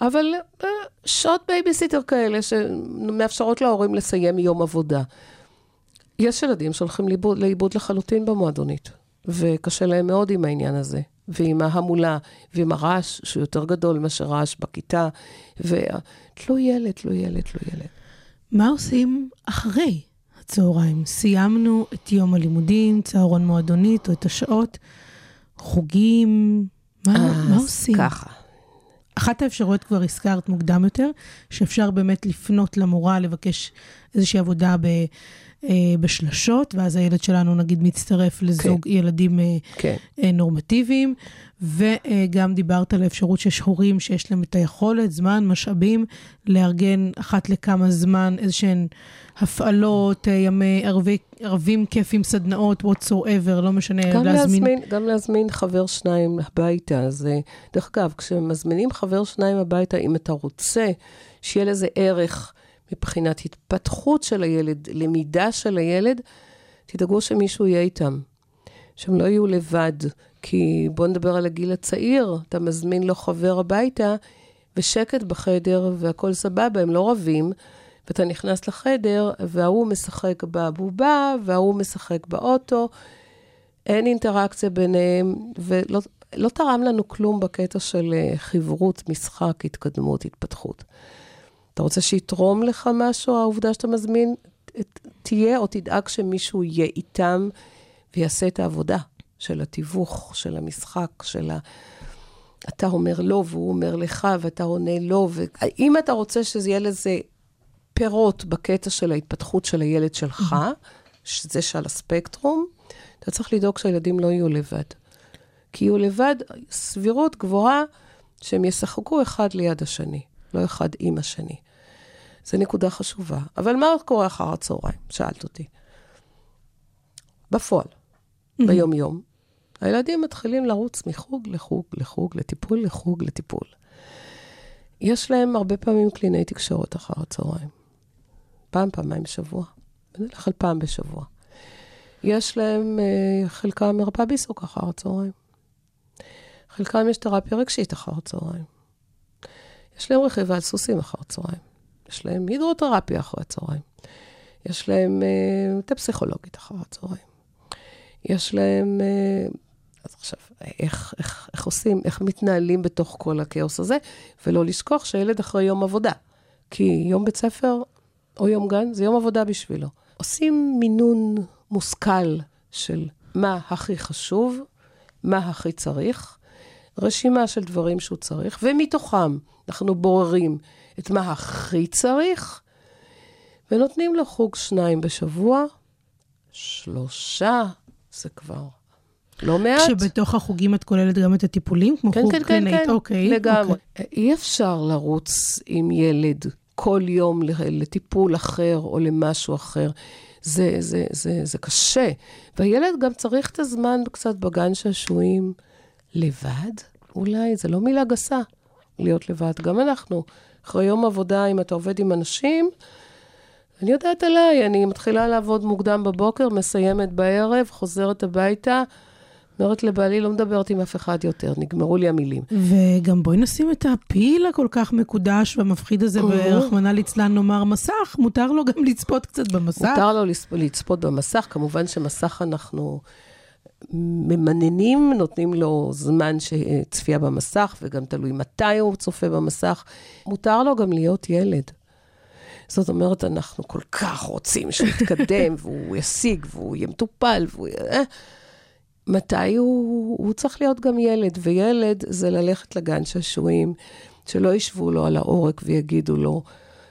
אבל אה, שעות בייביסיטר כאלה שמאפשרות להורים לסיים יום עבודה. יש ילדים שהולכים לאיבוד, לאיבוד לחלוטין במועדונית, וקשה להם מאוד עם העניין הזה, ועם ההמולה, ועם הרעש, שהוא יותר גדול מאשר רעש בכיתה, ותלוי ילד, תלוי ילד, תלוי ילד. מה עושים אחרי הצהריים? סיימנו את יום הלימודים, צהרון מועדונית, או את השעות, חוגים, מה, מה אז עושים? ככה. אחת האפשרויות כבר הזכרת מוקדם יותר, שאפשר באמת לפנות למורה, לבקש איזושהי עבודה ב, בשלשות, ואז הילד שלנו נגיד מצטרף לזוג ילדים אה, כן. אה, נורמטיביים, וגם דיברת על האפשרות שיש הורים שיש להם את היכולת, זמן, משאבים, לארגן אחת לכמה זמן איזשהן הפעלות, אה, ימי ערבי, ערבים כיפים, סדנאות, whatsoever, לא משנה, גם להזמין, גם להזמין חבר שניים הביתה. אז אה, דרך אגב, כשמזמינים חבר שניים הביתה, אם אתה רוצה שיהיה לזה ערך מבחינת התפתחות של הילד, למידה של הילד, תדאגו שמישהו יהיה איתם. שהם לא יהיו לבד. כי בואו נדבר על הגיל הצעיר, אתה מזמין לו חבר הביתה, ושקט בחדר, והכול סבבה, הם לא רבים, ואתה נכנס לחדר, וההוא משחק בבובה, וההוא משחק באוטו, אין אינטראקציה ביניהם, ולא לא תרם לנו כלום בקטע של אה, חברות, משחק, התקדמות, התפתחות. אתה רוצה שיתרום לך משהו, העובדה שאתה מזמין, תהיה או תדאג שמישהו יהיה איתם ויעשה את העבודה של התיווך, של המשחק, של ה... אתה אומר לא והוא אומר לך ואתה עונה לא. ואם אתה רוצה שזה יהיה לזה פירות בקטע של ההתפתחות של הילד שלך, שזה שעל הספקטרום, אתה צריך לדאוג שהילדים לא יהיו לבד. כי יהיו לבד, סבירות גבוהה שהם ישחקו אחד ליד השני, לא אחד עם השני. זו נקודה חשובה. אבל מה קורה אחר הצהריים? שאלת אותי. בפועל, ביום-יום, הילדים מתחילים לרוץ מחוג לחוג לחוג, לטיפול לחוג לטיפול. יש להם הרבה פעמים קלינאי תקשורת אחר הצהריים. פעם, פעמיים בשבוע. בדרך כלל פעם בשבוע. יש להם, אה, חלקם מרפאה בעיסוק אחר הצהריים. חלקם יש תרפיה רגשית אחר הצהריים. יש להם רכיבה על סוסים אחר הצהריים. יש להם הידרותרפיה אחר הצהריים. יש להם אה, את הפסיכולוגית אחר הצהריים. יש להם... אה, אז עכשיו, איך, איך, איך עושים, איך מתנהלים בתוך כל הכאוס הזה, ולא לשכוח שילד אחרי יום עבודה. כי יום בית ספר או יום גן זה יום עבודה בשבילו. עושים מינון מושכל של מה הכי חשוב, מה הכי צריך, רשימה של דברים שהוא צריך, ומתוכם אנחנו בוררים את מה הכי צריך, ונותנים לו חוג שניים בשבוע, שלושה, זה כבר לא מעט. שבתוך החוגים את כוללת גם את הטיפולים, כמו כן, חוג כן, כן, קלינאית? כן, אוקיי. לגמרי. אוקיי. אי אפשר לרוץ עם ילד כל יום לטיפול אחר או למשהו אחר. זה, זה, זה, זה קשה. והילד גם צריך את הזמן קצת בגן שעשועים לבד, אולי, זה לא מילה גסה, להיות לבד. גם אנחנו, אחרי יום עבודה, אם אתה עובד עם אנשים, אני יודעת עליי, אני מתחילה לעבוד מוקדם בבוקר, מסיימת בערב, חוזרת הביתה, אומרת לבעלי, לא מדברת עם אף אחד יותר, נגמרו לי המילים. וגם בואי נשים את הפיל הכל כך מקודש והמפחיד הזה, ורחמנא ליצלן נאמר מסך, מותר לו גם לצפות קצת במסך. מותר לו לצפ- לצפות במסך, כמובן שמסך אנחנו ממננים, נותנים לו זמן צפייה במסך, וגם תלוי מתי הוא צופה במסך. מותר לו גם להיות ילד. זאת אומרת, אנחנו כל כך רוצים שהוא יתקדם, *laughs* והוא ישיג, והוא יהיה מטופל, והוא. אה, מתי הוא, הוא צריך להיות גם ילד, וילד זה ללכת לגן שעשועים, שלא ישבו לו על העורק ויגידו לו,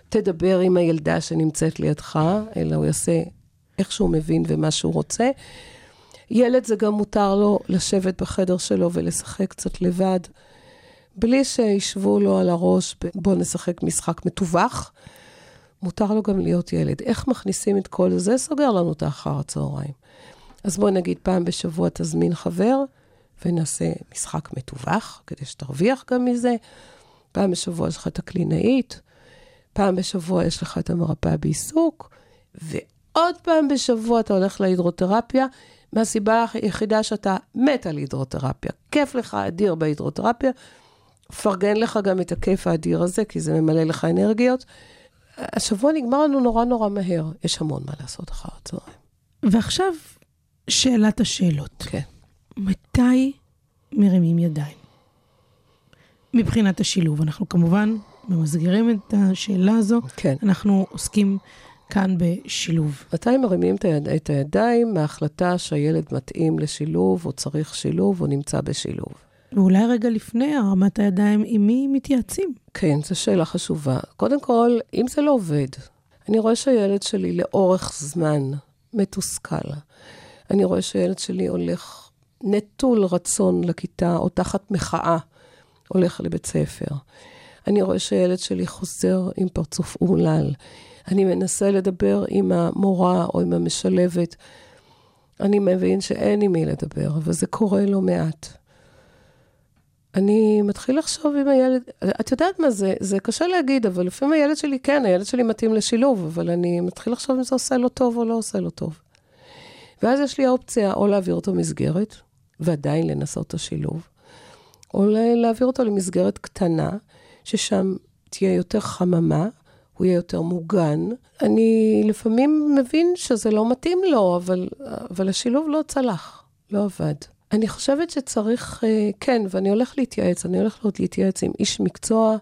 תדבר עם הילדה שנמצאת לידך, אלא הוא יעשה איך שהוא מבין ומה שהוא רוצה. ילד זה גם מותר לו לשבת בחדר שלו ולשחק קצת לבד, בלי שישבו לו על הראש, בוא נשחק משחק מתווך. מותר לו גם להיות ילד. איך מכניסים את כל זה? סוגר לנו את האחר הצהריים. אז בוא נגיד פעם בשבוע תזמין חבר ונעשה משחק מתווך, כדי שתרוויח גם מזה. פעם בשבוע יש לך את הקלינאית, פעם בשבוע יש לך את המרפאה בעיסוק, ועוד פעם בשבוע אתה הולך להידרותרפיה, מהסיבה היחידה שאתה מת על הידרותרפיה. כיף לך אדיר בהידרותרפיה, פרגן לך גם את הכיף האדיר הזה, כי זה ממלא לך אנרגיות. השבוע נגמר לנו נורא נורא מהר, יש המון מה לעשות אחר הצהריים. ועכשיו, שאלת השאלות. כן. מתי מרימים ידיים? מבחינת השילוב, אנחנו כמובן ממסגרים את השאלה הזו, כן. אנחנו עוסקים כאן בשילוב. מתי מרימים את, היד, את הידיים מההחלטה שהילד מתאים לשילוב, או צריך שילוב, או נמצא בשילוב? ואולי רגע לפני הרמת הידיים, עם מי מתייעצים? כן, זו שאלה חשובה. קודם כל, אם זה לא עובד, אני רואה שהילד שלי לאורך זמן מתוסכל. אני רואה שהילד שלי הולך נטול רצון לכיתה, או תחת מחאה, הולך לבית ספר. אני רואה שהילד שלי חוזר עם פרצוף אומלל. אני מנסה לדבר עם המורה או עם המשלבת. אני מבין שאין עם מי לדבר, וזה קורה לא מעט. אני מתחיל לחשוב עם הילד, את יודעת מה זה, זה קשה להגיד, אבל לפעמים הילד שלי, כן, הילד שלי מתאים לשילוב, אבל אני מתחיל לחשוב אם זה עושה לו טוב או לא עושה לו טוב. ואז יש לי האופציה או להעביר אותו מסגרת, ועדיין לנסות את השילוב, או להעביר אותו למסגרת קטנה, ששם תהיה יותר חממה, הוא יהיה יותר מוגן. אני לפעמים מבין שזה לא מתאים לו, אבל, אבל השילוב לא צלח, לא עבד. אני חושבת שצריך, אה, כן, ואני הולך להתייעץ, אני הולך להתייעץ עם איש מקצוע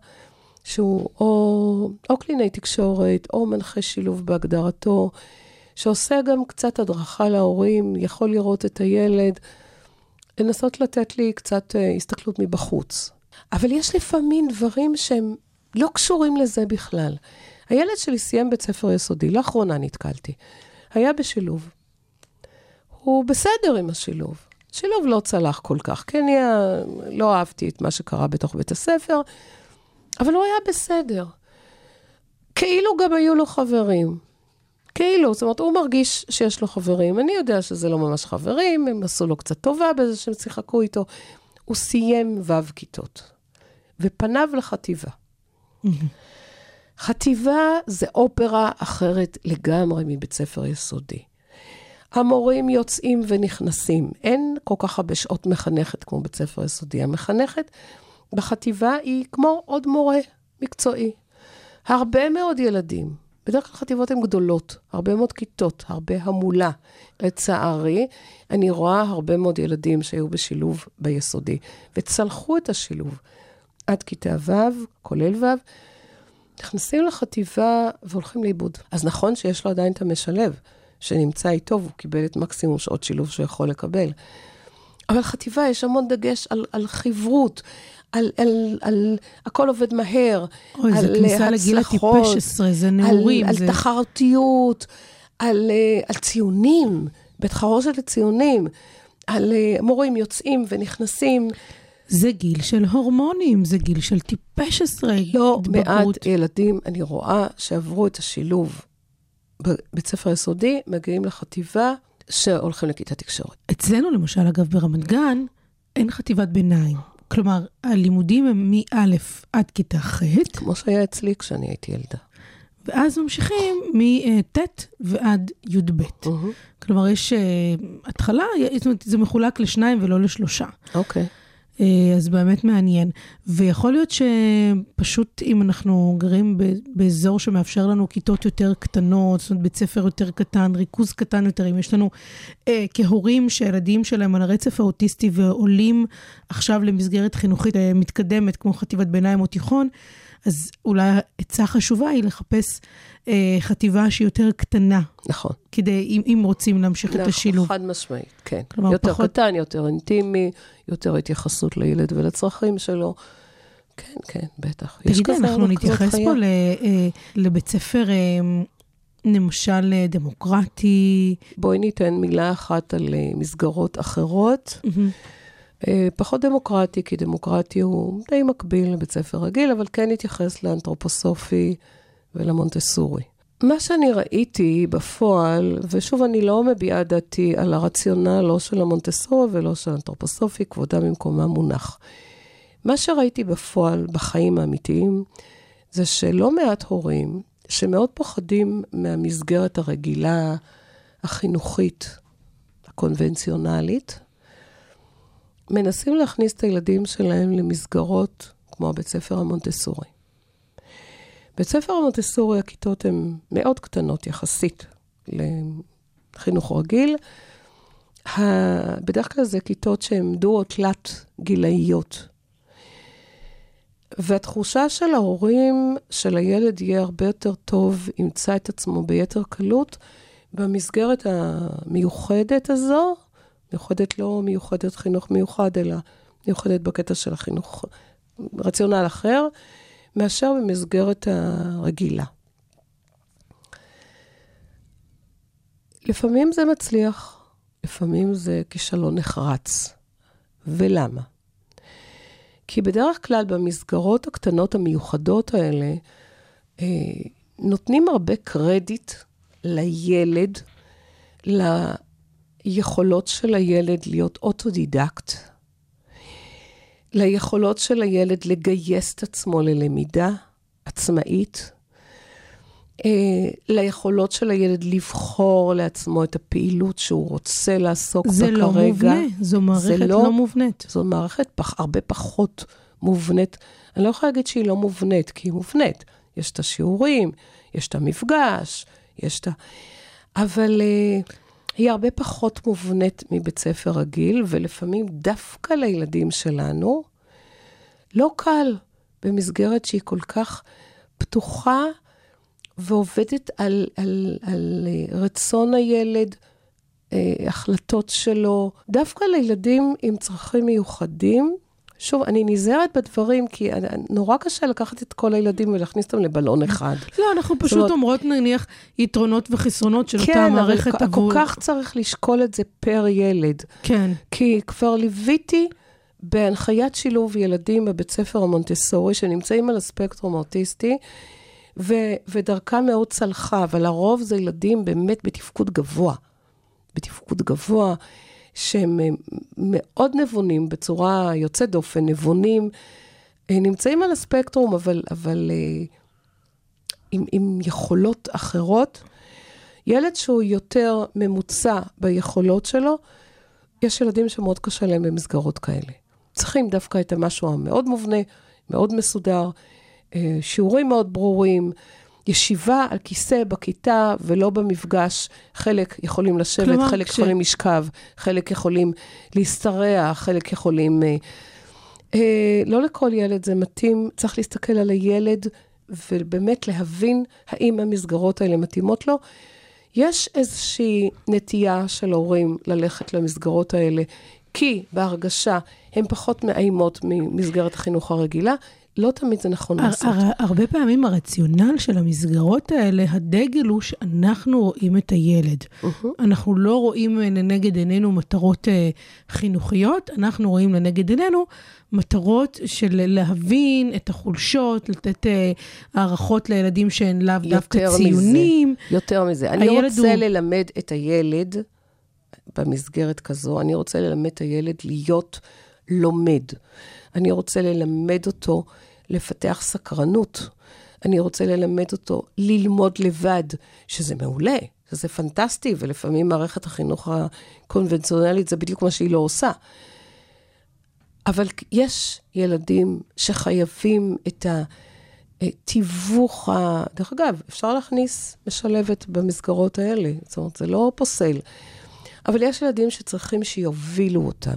שהוא או, או קלינאי תקשורת, או מנחה שילוב בהגדרתו, שעושה גם קצת הדרכה להורים, יכול לראות את הילד, לנסות לתת לי קצת אה, הסתכלות מבחוץ. אבל יש לפעמים דברים שהם לא קשורים לזה בכלל. הילד שלי סיים בית ספר יסודי, לאחרונה נתקלתי. היה בשילוב. הוא בסדר עם השילוב. שילוב לא צלח כל כך, כי אני אה, לא אהבתי את מה שקרה בתוך בית הספר, אבל הוא היה בסדר. כאילו גם היו לו חברים. כאילו, זאת אומרת, הוא מרגיש שיש לו חברים. אני יודע שזה לא ממש חברים, הם עשו לו קצת טובה בזה שהם שיחקו איתו. הוא סיים ו' כיתות, ופניו לחטיבה. חטיבה זה אופרה אחרת לגמרי מבית ספר יסודי. המורים יוצאים ונכנסים. אין כל כך הרבה שעות מחנכת כמו בית ספר יסודי. המחנכת בחטיבה היא כמו עוד מורה מקצועי. הרבה מאוד ילדים בדרך כלל חטיבות הן גדולות, הרבה מאוד כיתות, הרבה המולה. לצערי, אני רואה הרבה מאוד ילדים שהיו בשילוב ביסודי, וצלחו את השילוב עד כיתה ו', כולל ו', נכנסים לחטיבה והולכים לאיבוד. אז נכון שיש לו עדיין את המשלב, שנמצא איתו, והוא קיבל את מקסימום שעות שילוב שהוא יכול לקבל. אבל חטיבה, יש המון דגש על, על חברות, על, על, על הכל עובד מהר, אוי, זה על כניסה לגיל הצלחות, הטיפש עשרה, זה נעורים. על, זה... על תחרותיות, על, אה, על ציונים, בית חרושת לציונים, על אה, מורים יוצאים ונכנסים. זה גיל של הורמונים, זה גיל של טיפש עשרה, לא התבגרות. מעט ילדים, אני רואה, שעברו את השילוב בבית ספר יסודי, מגיעים לחטיבה, שהולכים לכיתת תקשורת. אצלנו, למשל, אגב, ברמת גן, אין חטיבת ביניים. כלומר, הלימודים הם מא' עד כיתה ח', כמו שהיה אצלי כשאני הייתי ילדה. ואז ממשיכים מט' ועד י"ב. כלומר, יש אה, התחלה, זאת אומרת, זה מחולק לשניים ולא לשלושה. אוקיי. אה, אז באמת מעניין. ויכול להיות שפשוט אם אנחנו גרים באזור שמאפשר לנו כיתות יותר קטנות, זאת אומרת בית ספר יותר קטן, ריכוז קטן יותר, אם יש לנו אה, כהורים שהילדים שלהם על הרצף האוטיסטי ועולים עכשיו למסגרת חינוכית אה, מתקדמת, כמו חטיבת ביניים או תיכון, אז אולי עצה חשובה היא לחפש אה, חטיבה שהיא יותר קטנה, נכון. כדי, אם, אם רוצים להמשיך את השילוב. חד משמעית, כן. כלומר, יותר פחות- קטן, יותר אינטימי, יותר התייחסות לילד ולצרכים שלו. כן, כן, בטח. תגידי, אנחנו נתייחס חיה. פה ל, אה, לבית ספר, אה, למשל, אה, דמוקרטי. בואי ניתן מילה אחת על מסגרות אחרות. אה, פחות דמוקרטי, כי דמוקרטי הוא די מקביל לבית ספר רגיל, אבל כן התייחס לאנתרופוסופי ולמונטסורי. מה שאני ראיתי בפועל, ושוב, אני לא מביעה דעתי על הרציונל לא של המונטסורי ולא של האנתרופוסופי, כבודם במקומם מונח. מה שראיתי בפועל, בחיים האמיתיים, זה שלא מעט הורים שמאוד פוחדים מהמסגרת הרגילה, החינוכית, הקונבנציונלית, מנסים להכניס את הילדים שלהם למסגרות כמו הבית ספר המונטסורי. בית ספר המונטסורי, הכיתות הן מאוד קטנות יחסית לחינוך רגיל. בדרך כלל זה כיתות שהן דו או תלת גילאיות. והתחושה של ההורים של הילד יהיה הרבה יותר טוב, ימצא את עצמו ביתר קלות במסגרת המיוחדת הזו, מיוחדת לא מיוחדת חינוך מיוחד, אלא מיוחדת בקטע של החינוך, רציונל אחר, מאשר במסגרת הרגילה. לפעמים זה מצליח, לפעמים זה כישלון נחרץ. ולמה? כי בדרך כלל במסגרות הקטנות המיוחדות האלה, אה, נותנים הרבה קרדיט לילד, ליכולות של הילד להיות אוטודידקט, ליכולות של הילד לגייס את עצמו ללמידה עצמאית, אה, ליכולות של הילד לבחור לעצמו את הפעילות שהוא רוצה לעסוק בה זה כרגע. לא מובנה, זו מערכת לא- לא מובנית. זו מערכת פח, הרבה פחות מובנית. אני לא יכולה להגיד שהיא לא מובנית, כי היא מובנית. יש את השיעורים, יש את המפגש, יש את ה... אבל uh, היא הרבה פחות מובנית מבית ספר רגיל, ולפעמים דווקא לילדים שלנו לא קל במסגרת שהיא כל כך פתוחה ועובדת על, על, על אה, רצון הילד, אה, החלטות שלו. דווקא לילדים עם צרכים מיוחדים, שוב, אני נזהרת בדברים, כי נורא קשה לקחת את כל הילדים ולהכניס אותם לבלון אחד. לא, אנחנו פשוט אומרת- אומרות נניח יתרונות וחסרונות של אותה כן, אבל מערכת עבור... כל כך צריך לשקול את זה פר ילד. כן. כי כבר ליוויתי בהנחיית שילוב ילדים בבית ספר המונטסורי, שנמצאים על הספקטרום האוטיסטי, ו- ודרכם מאוד צלחה, אבל לרוב זה ילדים באמת בתפקוד גבוה. בתפקוד גבוה, שהם אה, מאוד נבונים, בצורה יוצאת דופן, נבונים, אה, נמצאים על הספקטרום, אבל, אבל אה, עם, עם יכולות אחרות. ילד שהוא יותר ממוצע ביכולות שלו, יש ילדים שמאוד קשה להם במסגרות כאלה. צריכים דווקא את המשהו המאוד מובנה, מאוד מסודר, שיעורים מאוד ברורים, ישיבה על כיסא בכיתה ולא במפגש. חלק יכולים לשבת, כלומר, חלק כש- יכולים לשכב, חלק יכולים להשתרע, חלק יכולים... אה, אה, לא לכל ילד זה מתאים, צריך להסתכל על הילד ובאמת להבין האם המסגרות האלה מתאימות לו. יש איזושהי נטייה של הורים ללכת למסגרות האלה, כי בהרגשה הן פחות מאיימות ממסגרת החינוך הרגילה. לא תמיד זה נכון הר, לעשות. הר, הרבה פעמים הרציונל של המסגרות האלה, הדגל הוא שאנחנו רואים את הילד. אנחנו לא רואים אה, לנגד עינינו מטרות אה, חינוכיות, אנחנו רואים לנגד עינינו מטרות של להבין את החולשות, לתת אה, הערכות לילדים שהן לאו דווקא ציונים. מזה, יותר מזה. אני הילד רוצה הוא- ללמד את הילד, במסגרת כזו, אני רוצה ללמד את הילד להיות לומד. אני רוצה ללמד אותו לפתח סקרנות. אני רוצה ללמד אותו ללמוד לבד, שזה מעולה, שזה פנטסטי, ולפעמים מערכת החינוך הקונבנציונלית זה בדיוק מה שהיא לא עושה. אבל יש ילדים שחייבים את התיווך ה... דרך אגב, אפשר להכניס משלבת במסגרות האלה, זאת אומרת, זה לא פוסל. אבל יש ילדים שצריכים שיובילו אותם,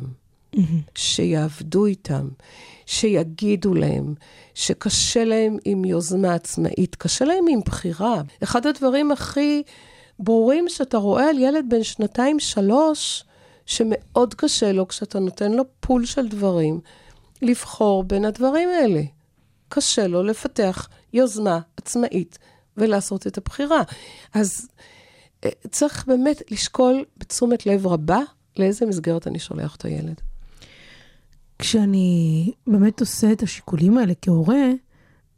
שיעבדו איתם, שיגידו להם, שקשה להם עם יוזמה עצמאית, קשה להם עם בחירה. אחד הדברים הכי ברורים שאתה רואה על ילד בן שנתיים-שלוש, שמאוד קשה לו כשאתה נותן לו פול של דברים, לבחור בין הדברים האלה. קשה לו לפתח יוזמה עצמאית ולעשות את הבחירה. אז אה, צריך באמת לשקול בתשומת לב רבה לאיזה מסגרת אני שולח את הילד. כשאני באמת עושה את השיקולים האלה כהורה,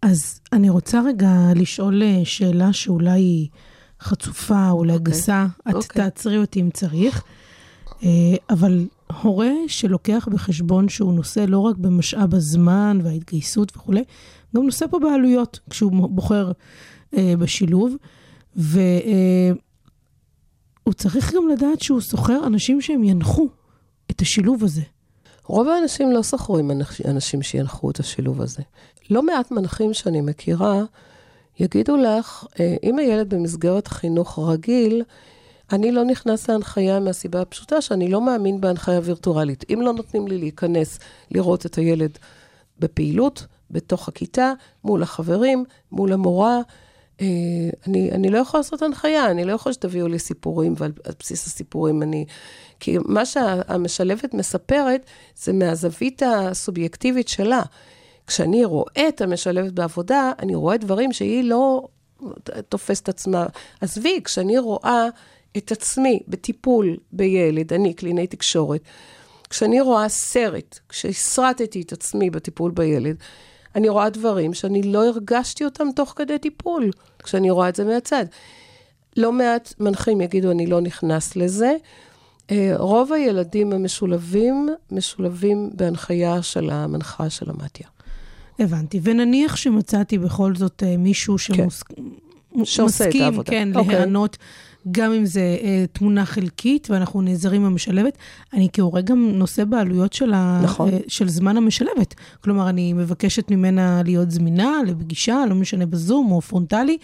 אז אני רוצה רגע לשאול אה, שאלה שאולי היא חצופה, אולי אוקיי. גסה, את אוקיי. תעצרי אותי אם צריך, אה, אבל הורה שלוקח בחשבון שהוא נושא לא רק במשאב הזמן וההתגייסות וכולי, גם נושא פה בעלויות כשהוא בוחר אה, בשילוב, והוא צריך גם לדעת שהוא שוכר אנשים שהם ינחו את השילוב הזה. רוב האנשים לא שכרו עם אנש- אנשים שינחו את השילוב הזה. לא מעט מנחים שאני מכירה יגידו לך, אה, אם הילד במסגרת חינוך רגיל, אני לא נכנס להנחיה מהסיבה הפשוטה שאני לא מאמין בהנחיה וירטואלית. אם לא נותנים לי להיכנס לראות את הילד בפעילות, בתוך הכיתה, מול החברים, מול המורה, אני, אני לא יכולה לעשות הנחיה, אני לא יכולה שתביאו לי סיפורים, ועל על בסיס הסיפורים אני... כי מה שהמשלבת מספרת זה מהזווית הסובייקטיבית שלה. כשאני רואה את המשלבת בעבודה, אני רואה דברים שהיא לא תופסת עצמה. עזבי, כשאני רואה את עצמי בטיפול בילד, אני קלינאי תקשורת, כשאני רואה סרט, כשהסרטתי את עצמי בטיפול בילד, אני רואה דברים שאני לא הרגשתי אותם תוך כדי טיפול, כשאני רואה את זה מהצד. לא מעט מנחים יגידו, אני לא נכנס לזה. אה, רוב הילדים המשולבים, משולבים בהנחיה של המנחה של המתיה. הבנתי. ונניח שמצאתי בכל זאת אה, מישהו שמוס... שעושה את העבודה. כן, אוקיי. להיענות, גם אם זה אה, תמונה חלקית, ואנחנו נעזרים במשלבת. אני כהורה גם נושא בעלויות של, ה... נכון. אה, של זמן המשלבת. כלומר, אני מבקשת ממנה להיות זמינה לפגישה, לא משנה בזום או פרונטלי,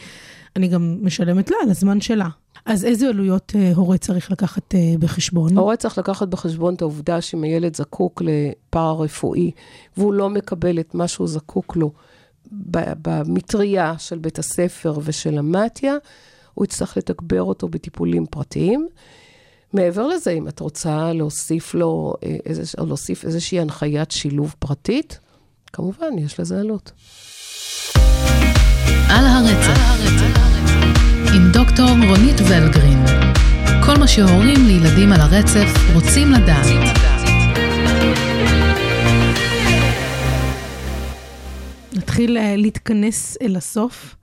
אני גם משלמת לה על הזמן שלה. אז איזה עלויות אה, הורה צריך לקחת אה, בחשבון? ההורה צריך לקחת בחשבון את העובדה שאם הילד זקוק לפארה-רפואי, והוא לא מקבל את מה שהוא זקוק לו במטריה של בית הספר ושל המתיה, הוא יצטרך לתגבר אותו בטיפולים פרטיים. מעבר לזה, אם את רוצה להוסיף לו, אה, איזה, או להוסיף איזושהי הנחיית שילוב פרטית, כמובן, יש לזה עלות. על הרצף, עם דוקטור רונית ולגרין. כל מה שהורים לילדים על הרצף רוצים לדעת. נתחיל אה, להתכנס אל הסוף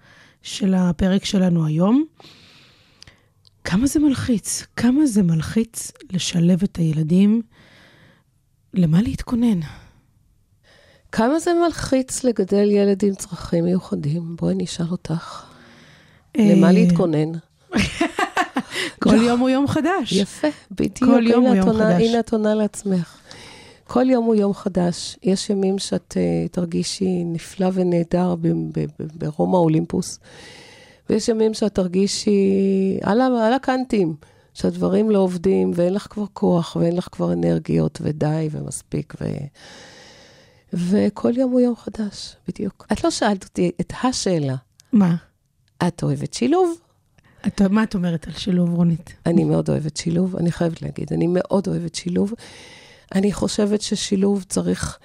של הפרק שלנו היום. כמה זה מלחיץ, כמה זה מלחיץ לשלב את הילדים, למה להתכונן? כמה זה מלחיץ לגדל ילד עם צרכים מיוחדים? בואי נשאל אותך. אה, למה להתכונן? *laughs* כל יום הוא יום חדש. יפה, בדיוק. כל יום הוא יום חדש. הנה את עונה לעצמך. כל יום הוא יום חדש. יש ימים שאת uh, תרגישי נפלא ונהדר ברומא אולימפוס, ויש ימים שאת תרגישי על, על הקנטים, שהדברים לא עובדים, ואין לך כבר כוח, ואין לך כבר אנרגיות, ודי, ומספיק, ו... וכל יום הוא יום חדש, בדיוק. את לא שאלת אותי את השאלה, מה? את אוהבת שילוב? את, מה את אומרת על שילוב, רונית? אני מאוד אוהבת שילוב, אני חייבת להגיד, אני מאוד אוהבת שילוב. אני חושבת ששילוב צריך,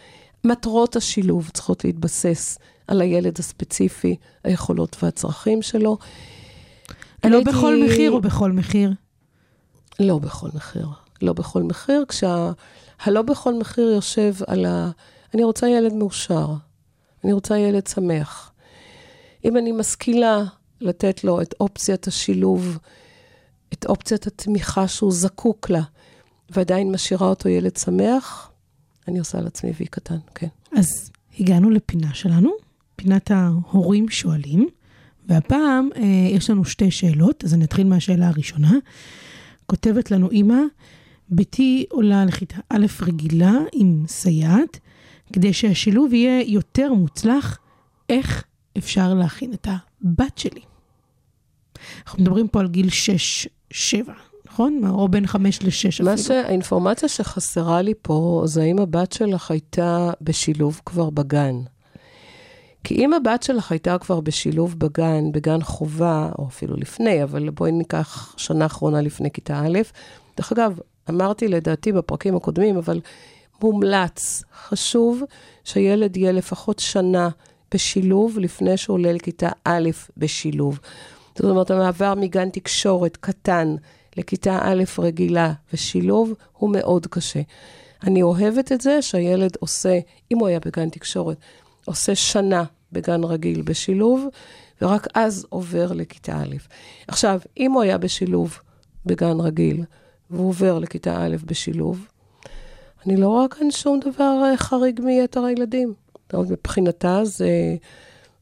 מטרות השילוב צריכות להתבסס על הילד הספציפי, היכולות והצרכים שלו. לא הייתי- בכל מחיר או בכל מחיר? לא בכל מחיר. לא בכל מחיר, כשה... הלא בכל מחיר יושב על ה... אני רוצה ילד מאושר, אני רוצה ילד שמח. אם אני משכילה לתת לו את אופציית השילוב, את אופציית התמיכה שהוא זקוק לה, ועדיין משאירה אותו ילד שמח, אני עושה על עצמי וי קטן, כן. אז הגענו לפינה שלנו, פינת ההורים שואלים, והפעם אה, יש לנו שתי שאלות, אז אני אתחיל מהשאלה הראשונה. כותבת לנו אימא, ביתי עולה לכיתה א' רגילה עם סייעת, כדי שהשילוב יהיה יותר מוצלח, איך אפשר להכין את הבת שלי? אנחנו מדברים פה על גיל 6-7, נכון? או בין 5 ל-6 אפילו. מה שהאינפורמציה שחסרה לי פה, זה האם הבת שלך הייתה בשילוב כבר בגן. כי אם הבת שלך הייתה כבר בשילוב בגן, בגן חובה, או אפילו לפני, אבל בואי ניקח שנה אחרונה לפני כיתה א', דרך אגב, אמרתי לדעתי בפרקים הקודמים, אבל מומלץ, חשוב שהילד יהיה לפחות שנה בשילוב לפני שהוא עולה לכיתה א' בשילוב. זאת אומרת, המעבר מגן תקשורת קטן לכיתה א' רגילה ושילוב הוא מאוד קשה. אני אוהבת את זה שהילד עושה, אם הוא היה בגן תקשורת, עושה שנה בגן רגיל בשילוב, ורק אז עובר לכיתה א'. עכשיו, אם הוא היה בשילוב בגן רגיל, והוא עובר לכיתה א' בשילוב, אני לא רואה כאן שום דבר אה, חריג מיתר הילדים. זאת מבחינתה זה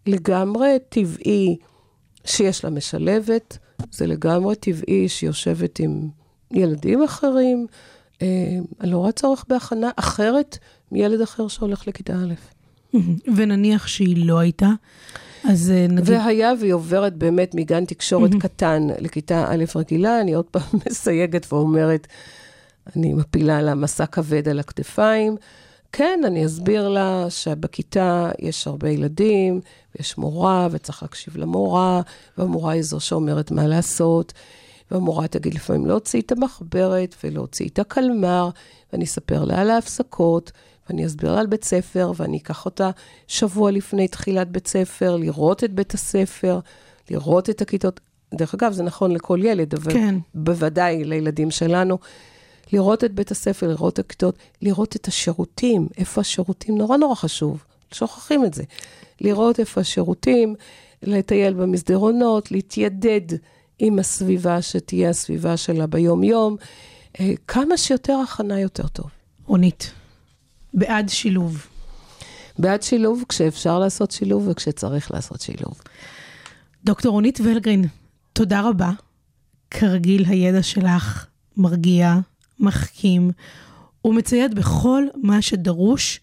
לגמרי טבעי שיש לה משלבת, זה לגמרי טבעי שהיא יושבת עם ילדים אחרים. אה, אני לא רואה צורך בהכנה אחרת מילד אחר שהולך לכיתה א'. *laughs* ונניח שהיא לא הייתה, אז אה, נגיד... והיה והיא עוברת באמת מגן תקשורת. *laughs* קטן לכיתה א' רגילה, אני עוד פעם *laughs* מסייגת ואומרת, אני מפילה לה מסע כבד על הכתפיים. כן, אני אסביר לה שבכיתה יש הרבה ילדים, ויש מורה, וצריך להקשיב למורה, והמורה היא זו שאומרת מה לעשות, והמורה תגיד לפעמים להוציא את המחברת ולהוציא את הקלמר, ואני אספר לה על ההפסקות, ואני אסביר לה על בית ספר, ואני אקח אותה שבוע לפני תחילת בית ספר, לראות את בית הספר, לראות את הכיתות. דרך אגב, זה נכון לכל ילד, אבל כן. בוודאי לילדים שלנו. לראות את בית הספר, לראות את הכיתות, לראות את השירותים, איפה השירותים, נורא נורא חשוב, שוכחים את זה. לראות איפה השירותים, לטייל במסדרונות, להתיידד עם הסביבה שתהיה הסביבה שלה ביום-יום. אה, כמה שיותר הכנה יותר טוב. רונית, בעד שילוב. בעד שילוב כשאפשר לעשות שילוב וכשצריך לעשות שילוב. דוקטור רונית ולגרין, תודה רבה. כרגיל, הידע שלך מרגיע, מחכים, ומצייד בכל מה שדרוש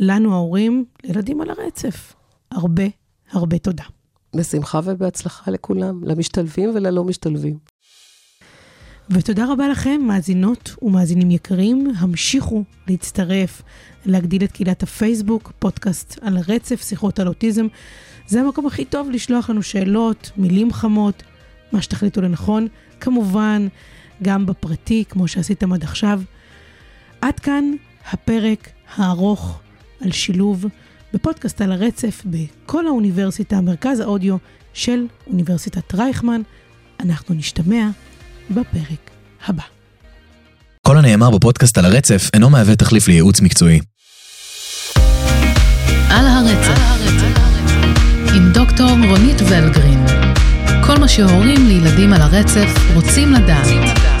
לנו ההורים לילדים על הרצף. הרבה הרבה תודה. בשמחה ובהצלחה לכולם, למשתלבים וללא משתלבים. ותודה רבה לכם, מאזינות ומאזינים יקרים. המשיכו להצטרף, להגדיל את קהילת הפייסבוק, פודקאסט על הרצף, שיחות על אוטיזם. זה המקום הכי טוב לשלוח לנו שאלות, מילים חמות, מה שתחליטו לנכון. כמובן, גם בפרטי, כמו שעשיתם עד עכשיו. עד כאן הפרק הארוך על שילוב בפודקאסט על הרצף בכל האוניברסיטה, מרכז האודיו של אוניברסיטת רייכמן. אנחנו נשתמע בפרק הבא. כל הנאמר בפודקאסט על הרצף אינו מהווה תחליף לייעוץ מקצועי. על הרצף, עם דוקטור רונית ולגרין. כל מה שהורים לילדים על הרצף רוצים לדעת.